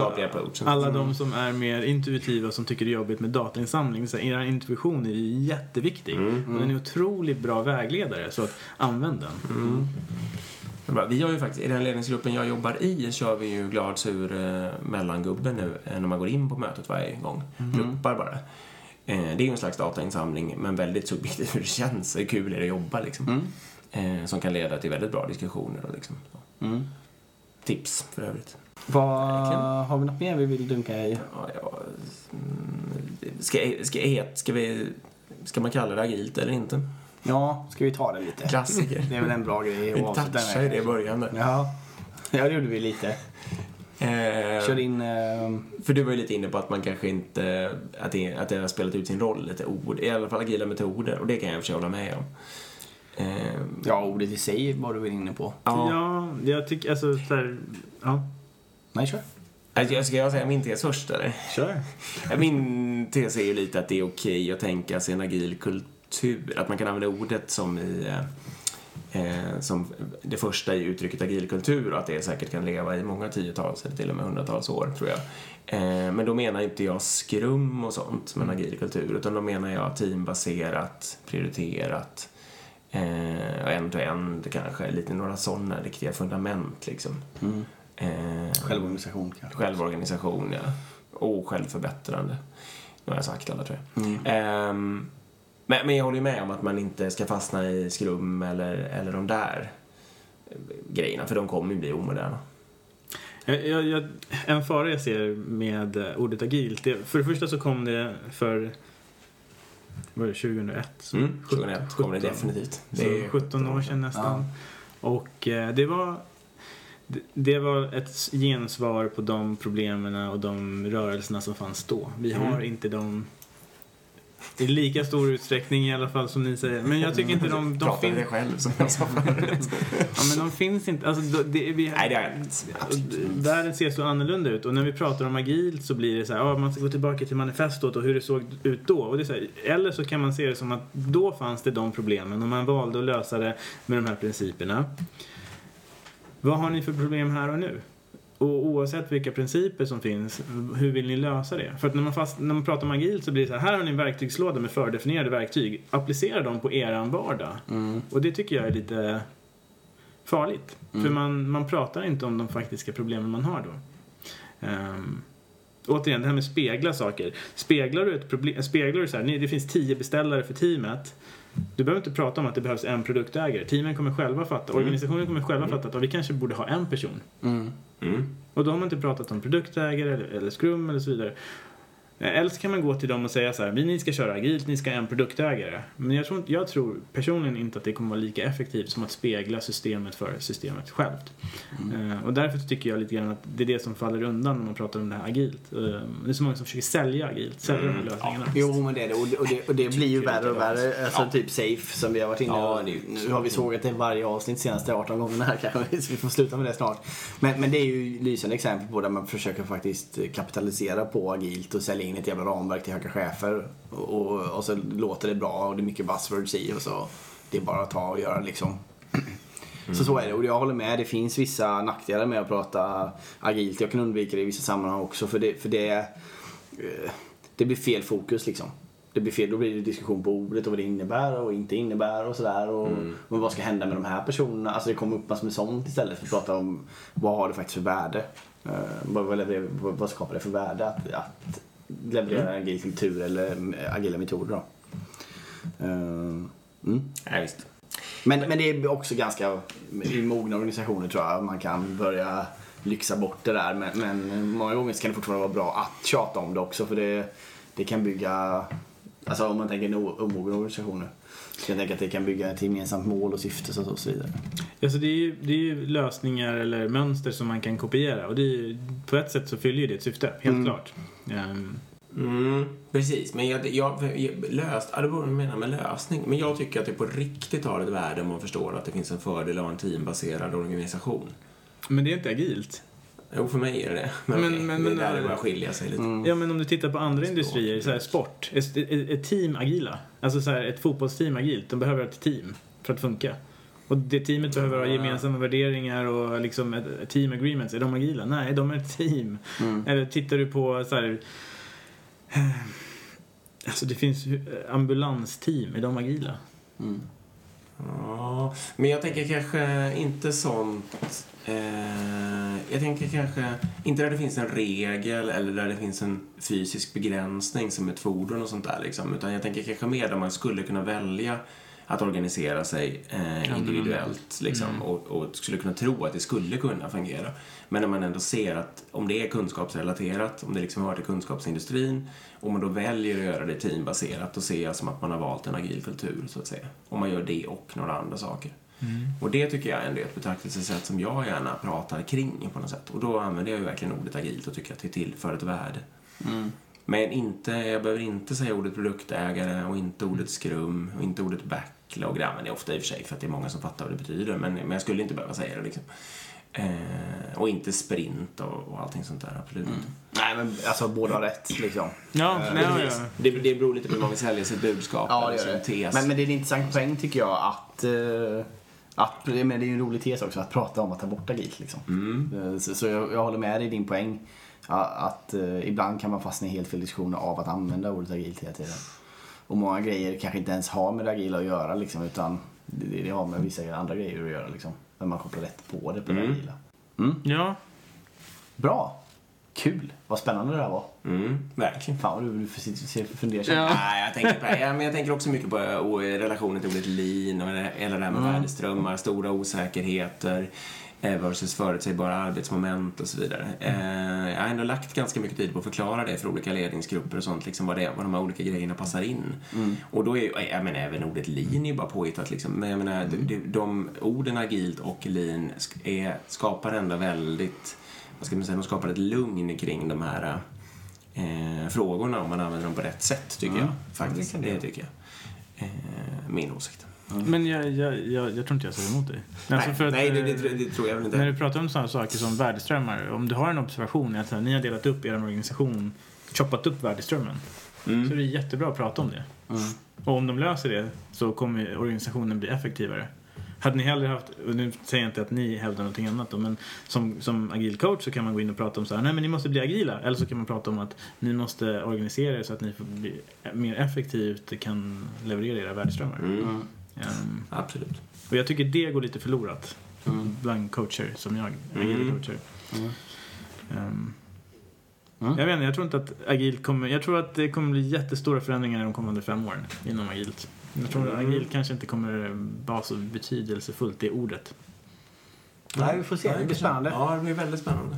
alla de som är mer intuitiva som tycker det är jobbigt med datainsamling. Så er intuition är ju jätteviktig. Och den är otroligt bra vägledare, så att använd den. Bra, Vi har ju faktiskt, i den ledningsgruppen jag jobbar i kör vi ju glad sur eh, mellangubbe nu eh, när man går in på mötet varje gång. Pluppar bara. Eh, det är ju en slags datainsamling, men väldigt subjektivt hur det känns. Hur kul är det att jobba liksom. Eh, som kan leda till väldigt bra diskussioner och liksom. Mm. Tips för övrigt. Vad, har vi något mer vi vill dunka i? Ja, ja, mm, ska, ska, ska, vi, ska man kalla det agilt eller inte? Ja, ska vi ta det lite? Klassiker. Det är väl en bra grej Vi att avsluta touchade det i med. början där. Ja. ja, det gjorde vi lite. Eh, Körde in... Eh, För du var ju lite inne på att man kanske inte, att det, att det har spelat ut sin roll lite ord, i alla fall agila metoder och det kan jag i hålla med om. Eh, ja, ordet i sig var du väl inne på. ja. Ja, jag tycker alltså så här, ja, Nej, kör. Alltså, jag- ska jag säga min tes först eller? kör. Min tes är ju lite att det är okej att tänka sig en agil kultur, att man kan använda ordet som i eh, som det första i uttrycket agil kultur och att det säkert kan leva i många tiotals eller till och med hundratals år tror jag. Eh, men då menar inte jag skrum och sånt med en agil kultur utan då menar jag teambaserat, prioriterat eh, och end-to-end kanske, lite några sådana riktiga fundament liksom. Mm. Eh, Självorganisation kanske. Självorganisation, ja. Och självförbättrande. Nu har jag sagt alla, tror jag. Mm. Ehm, men, men jag håller ju med om att man inte ska fastna i skrum eller, eller de där eh, grejerna, för de kommer ju bli omoderna. Jag, jag, en fara jag ser med eh, ordet agilt, det, för det första så kom det för vad är det, 2001? Så Mm, 2001 kommer det 17. definitivt. Det är 17 år sedan nästan. Och eh, det var det- det var ett gensvar på de problemen och de rörelserna som fanns då. Vi har Mm. inte de i lika stor utsträckning i alla fall som ni säger. Men jag tycker inte de, de Pratar finns... det själv som jag sa förut. Ja, men de finns inte. Alltså, det, vi, Nej, det har jag inte. Världen ser så annorlunda ut och när vi pratar om agilt så blir det så här, ja, man ska gå tillbaka till manifestot och hur det såg ut då. Och det är så här, eller så kan man se det som att då fanns det de problemen och man valde att lösa det med de här principerna. Vad har ni för problem här och nu? Och oavsett vilka principer som finns, hur vill ni lösa det? För att när man, fast, när man pratar om agilt så blir det så här, här har ni en verktygslåda med fördefinierade verktyg. Applicera dem på eran vardag. Mm. Och det tycker jag är lite farligt. För man, man pratar inte om de faktiska problemen man har då. Um, återigen, det här med spegla saker. Speglar du ett problem, speglar du så här, det finns tio beställare för teamet. Du behöver inte prata om att det behövs en produktägare. Teamen kommer själva fatta, organisationen kommer själva fatta att vi kanske borde ha en person. Mm. Och då har man inte pratat om produktägare eller, eller skrum eller så vidare. Eller så kan man gå till dem och säga så här, vi ni ska köra agilt, ni ska ha en produktägare. Men jag tror, jag tror personligen inte att det kommer vara lika effektivt som att spegla systemet för systemet självt. Eh, och därför tycker jag lite grann att det är det som faller undan när man pratar om det här agilt. Eh, det är så många som försöker sälja agilt, sälja de här Mm, lösningarna. Jo, men det är det. Och det, och det, och det blir ju värre och värre. Alltså Ja. typ safe som vi har varit inne Ja, det är ju- Nu har vi sågat det i varje avsnitt senaste 18 gångerna här kanske. Så vi får sluta med det snart. Men, men det är ju lysande exempel på där man försöker faktiskt kapitalisera på agilt och sälja in ett jävla ramverk till höga chefer. Och, och, och så låter det bra och det är mycket buzzwords i och så det är bara att ta och göra liksom. Så så är det och jag håller med. Det finns vissa nackdelar med att prata agilt. Jag kan undvika det i vissa sammanhang också för det, för det, eh, det blir fel fokus liksom. Det blir fel, då blir det diskussion på ordet och vad det innebär och inte innebär och sådär. Och, Men vad ska hända med de här personerna? Alltså det kommer upp massor med sånt istället för att prata om vad har det faktiskt för värde? Eh, vad, vad, vad skapar det för värde att, att leverera en agil kultur eller eh, agila metoder då? Eh, mm. Ja, visst. Men, men det är också ganska, i mogna organisationer tror jag man kan börja lyxa bort det där. Men, men många gånger kan det fortfarande vara bra att tjata om det också för det, det kan bygga, alltså om man tänker omogna organisationer. Så jag tänker att det kan bygga ett gemensamt mål och syfte och så, och så vidare. Alltså det, är ju, det är ju lösningar eller mönster som man kan kopiera och det är, ju- på ett sätt så fyller ju det ett syfte, helt Mm. klart. Ehm, Mm, precis, men jag, jag, jag, löst, ja, det beror på vad du menar med lösning. Men jag tycker att det på riktigt har ett värde om man förstår att det finns en fördel av en teambaserad organisation. men det är inte agilt. Jo, för mig är det det. Men, Men- okej, men- det är men- där det börjar skilja sig lite. Ja men om du tittar på andra industrier, så här, sport, ett, team agila. Alltså så här, ett fotbollsteam agilt, de behöver ett team för att funka. Och det teamet behöver ha Ja. gemensamma värderingar och liksom ett, team agreements. Är de agila? Nej, de är ett team. Eller tittar du på så här... eh, Alltså det finns ju, eh, ambulansteam, är de agila? Mm. Ja, men jag tänker kanske inte sånt... Eh, jag tänker kanske inte där det finns en regel eller där det finns en fysisk begränsning som ett fordon och sånt där liksom. Utan jag tänker kanske mer där man skulle kunna välja att organisera sig eh, individuellt liksom, och, och skulle kunna tro att det skulle kunna fungera. Men när man ändå ser att om det är kunskapsrelaterat, om det liksom hör till kunskapsindustrin och man då väljer att göra det teambaserat, då ser jag som att man har valt en agil kultur så att säga. Om man gör det och några andra saker. Och det tycker jag ändå är ett betraktelsesätt som jag gärna pratar kring på något sätt. Och då använder jag ju verkligen ordet agilt och tycker att det tillför ett värde. Men inte, jag behöver inte säga ordet produktägare och inte ordet skrum och inte ordet backlog. Det använder jag ofta i och för sig för att det är många som fattar vad det betyder. Men, men jag skulle inte behöva säga det liksom. Eh, och inte sprint och, och allting sånt där, absolut inte. Nej, men alltså båda har rätt liksom. Ja, Eh, nej, ja. Det, det beror lite på hur man vill sälja sitt budskap. Ja, eller sin det. tes. Men, men det är en intressant poäng tycker jag att, eh, att men det är ju en rolig tes också att prata om att ta bort agilt liksom. Mm. Eh, Så, så jag, jag håller med dig i din poäng. Att eh, ibland kan man fastna i helt fel diskussioner av att använda ordet agilt hela tiden. Och många grejer kanske inte ens har med det agila att göra liksom, utan det, det har med vissa andra grejer att göra liksom. Men man kopplar rätt på det på det Mm. agila. ja. Bra! Kul! Vad spännande det här var. Mm, verkligen. Fan vad du, ser- ser fundersam Ja. Nej, jag tänker, på, ja, men jag tänker också mycket på eh, relationen till ordet lean och det- eller det här med värdeströmmar, stora osäkerheter versus förutsägbara arbetsmoment och så vidare. Eh, Jag har ändå lagt ganska mycket tid på att förklara det för olika ledningsgrupper och sånt, liksom vad, det, vad de här olika grejerna passar in. Och då är jag menar, även ordet lean är bara påhittat liksom. Men jag menar, de, de, orden agilt och lean är, skapar ändå väldigt, vad ska man säga, de skapar ett lugn kring de här eh, frågorna om man använder dem på rätt sätt, tycker jag. Faktiskt, det, det tycker jag. Eh, min åsikt. Men jag, jag, jag, jag tror inte jag säger emot dig. Alltså nej, för att, nej det, eh, det, det tror jag väl inte. När du pratar om sådana saker som värdeströmmar, om du har en observation att ni har delat upp er organisation, choppat upp värdeströmmen, Mm. så är det jättebra att prata om det. Och om de löser det så kommer organisationen bli effektivare. Hade ni hellre haft, och nu säger jag inte att ni hävdar någonting annat då, men som, som agil coach så kan man gå in och prata om så här, nej men ni måste bli agila. Eller så kan man prata om att ni måste organisera er så att ni får bli mer effektivt kan leverera era värdeströmmar. Mm. Ehm, Absolut. och jag tycker det går lite förlorat Mm. bland coacher som jag, Mm. agila coacher. Mm. Ehm, Mm. Jag vet inte, jag tror inte att agilt kommer, jag tror att det kommer bli jättestora förändringar de kommande fem åren inom agilt. Jag tror att agilt kanske inte kommer vara så betydelsefullt, det ordet. Nej, vi får se. Det blir spännande. Ja, det blir väldigt spännande.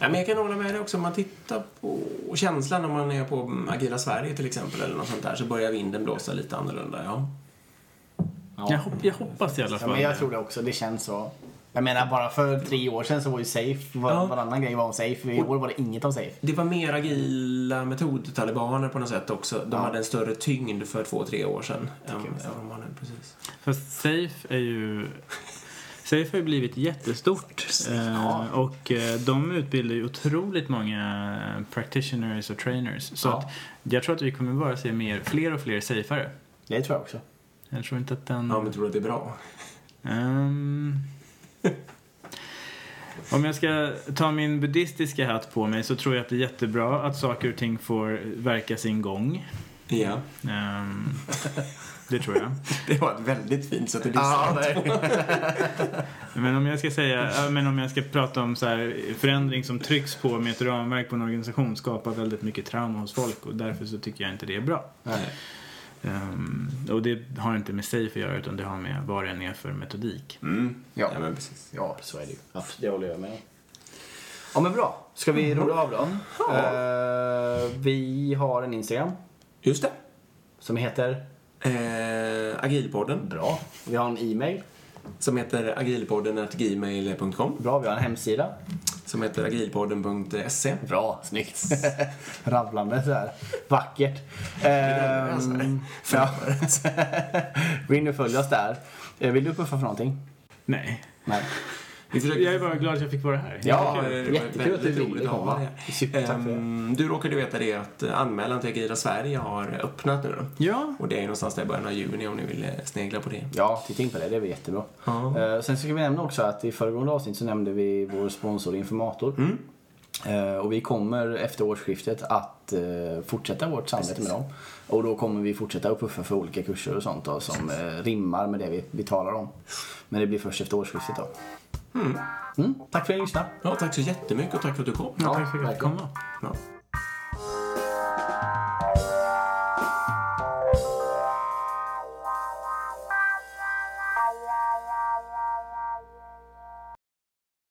Ja, men jag kan hålla med dig också. Om man tittar på känslan om man är på Agila Sverige till exempel eller något sånt där så börjar vinden blåsa lite annorlunda. Ja. Ja. Jag, hopp, jag hoppas i alla Ja, fall men jag tror det också. Det känns så. Jag menar, bara för tre år sedan så var ju safe, var, Ja. varannan grej var om safe. I år var det inget om safe. Det var mer agila metodtalibaner på något sätt också. De Ja. hade en större tyngd för två, tre år sedan. än- nu, precis. Fast Safe är ju... Safe har ju blivit jättestort eh, Ja. och eh, de utbildar ju otroligt många practitioners och trainers. Så Ja. att jag tror att vi kommer bara se mer, fler och fler safeare. Det tror jag också. Jag tror inte att den... Ja, men tror du att det är bra? Ehm, om jag ska ta min buddhistiska hatt på mig så tror jag att det är jättebra att saker och ting får verka sin gång. Ja. Ehm, det tror jag. Det var ett väldigt fint sätt att Ja, Men om jag ska säga, men om jag ska prata om så här, förändring som trycks på med ett ramverk på en organisation skapar väldigt mycket trauma hos folk och därför så tycker jag inte det är bra. Nej. Ehm, och det har inte med safe att göra utan det har med vad det än är för metodik. Mm. Ja. ja, men precis. Ja, så är det ju. Absolut, det håller jag med. Ja, men bra. Ska vi runda av då? Eh, vi har en Instagram Just det. som heter... Eh, agilpodden, Bra. Vi har en e-mail. Som heter agilpodden.gmail.com, Bra. Vi har en hemsida. som heter agilpodden.se. Bra. Snyggt. Rabblande så här. Vackert. alltså. Ehm, ja. Gå in och följ oss där. Eh, Vill du puffa för någonting? Nej. Nej. Vi försöker... Jag är bara glad att jag fick vara här. Ja, det var jättekul att du väldigt ville roligt att ha komma. Ehm, Du råkade veta det att anmälan till Agila Sverige har öppnat nu då. Ja. Och det är någonstans där i början av juni om ni vill eh, snegla på det. Ja, titta in på det. Det är väl jättebra. Ja. Eh, sen ska vi nämna också att i föregående avsnitt så nämnde vi vår sponsor Informator. Mm. Eh, och vi kommer efter årsskiftet att fortsätta vårt samarbete med dem. Och då kommer vi fortsätta att puffa för olika kurser och sånt då, som rimmar med det vi, vi talar om. Men det blir först efter årsskiftet då. Mm, tack för att ni lyssnade. Ja, tack så jättemycket och tack för att du kom. Ja, tack för att jag fick komma. Ja.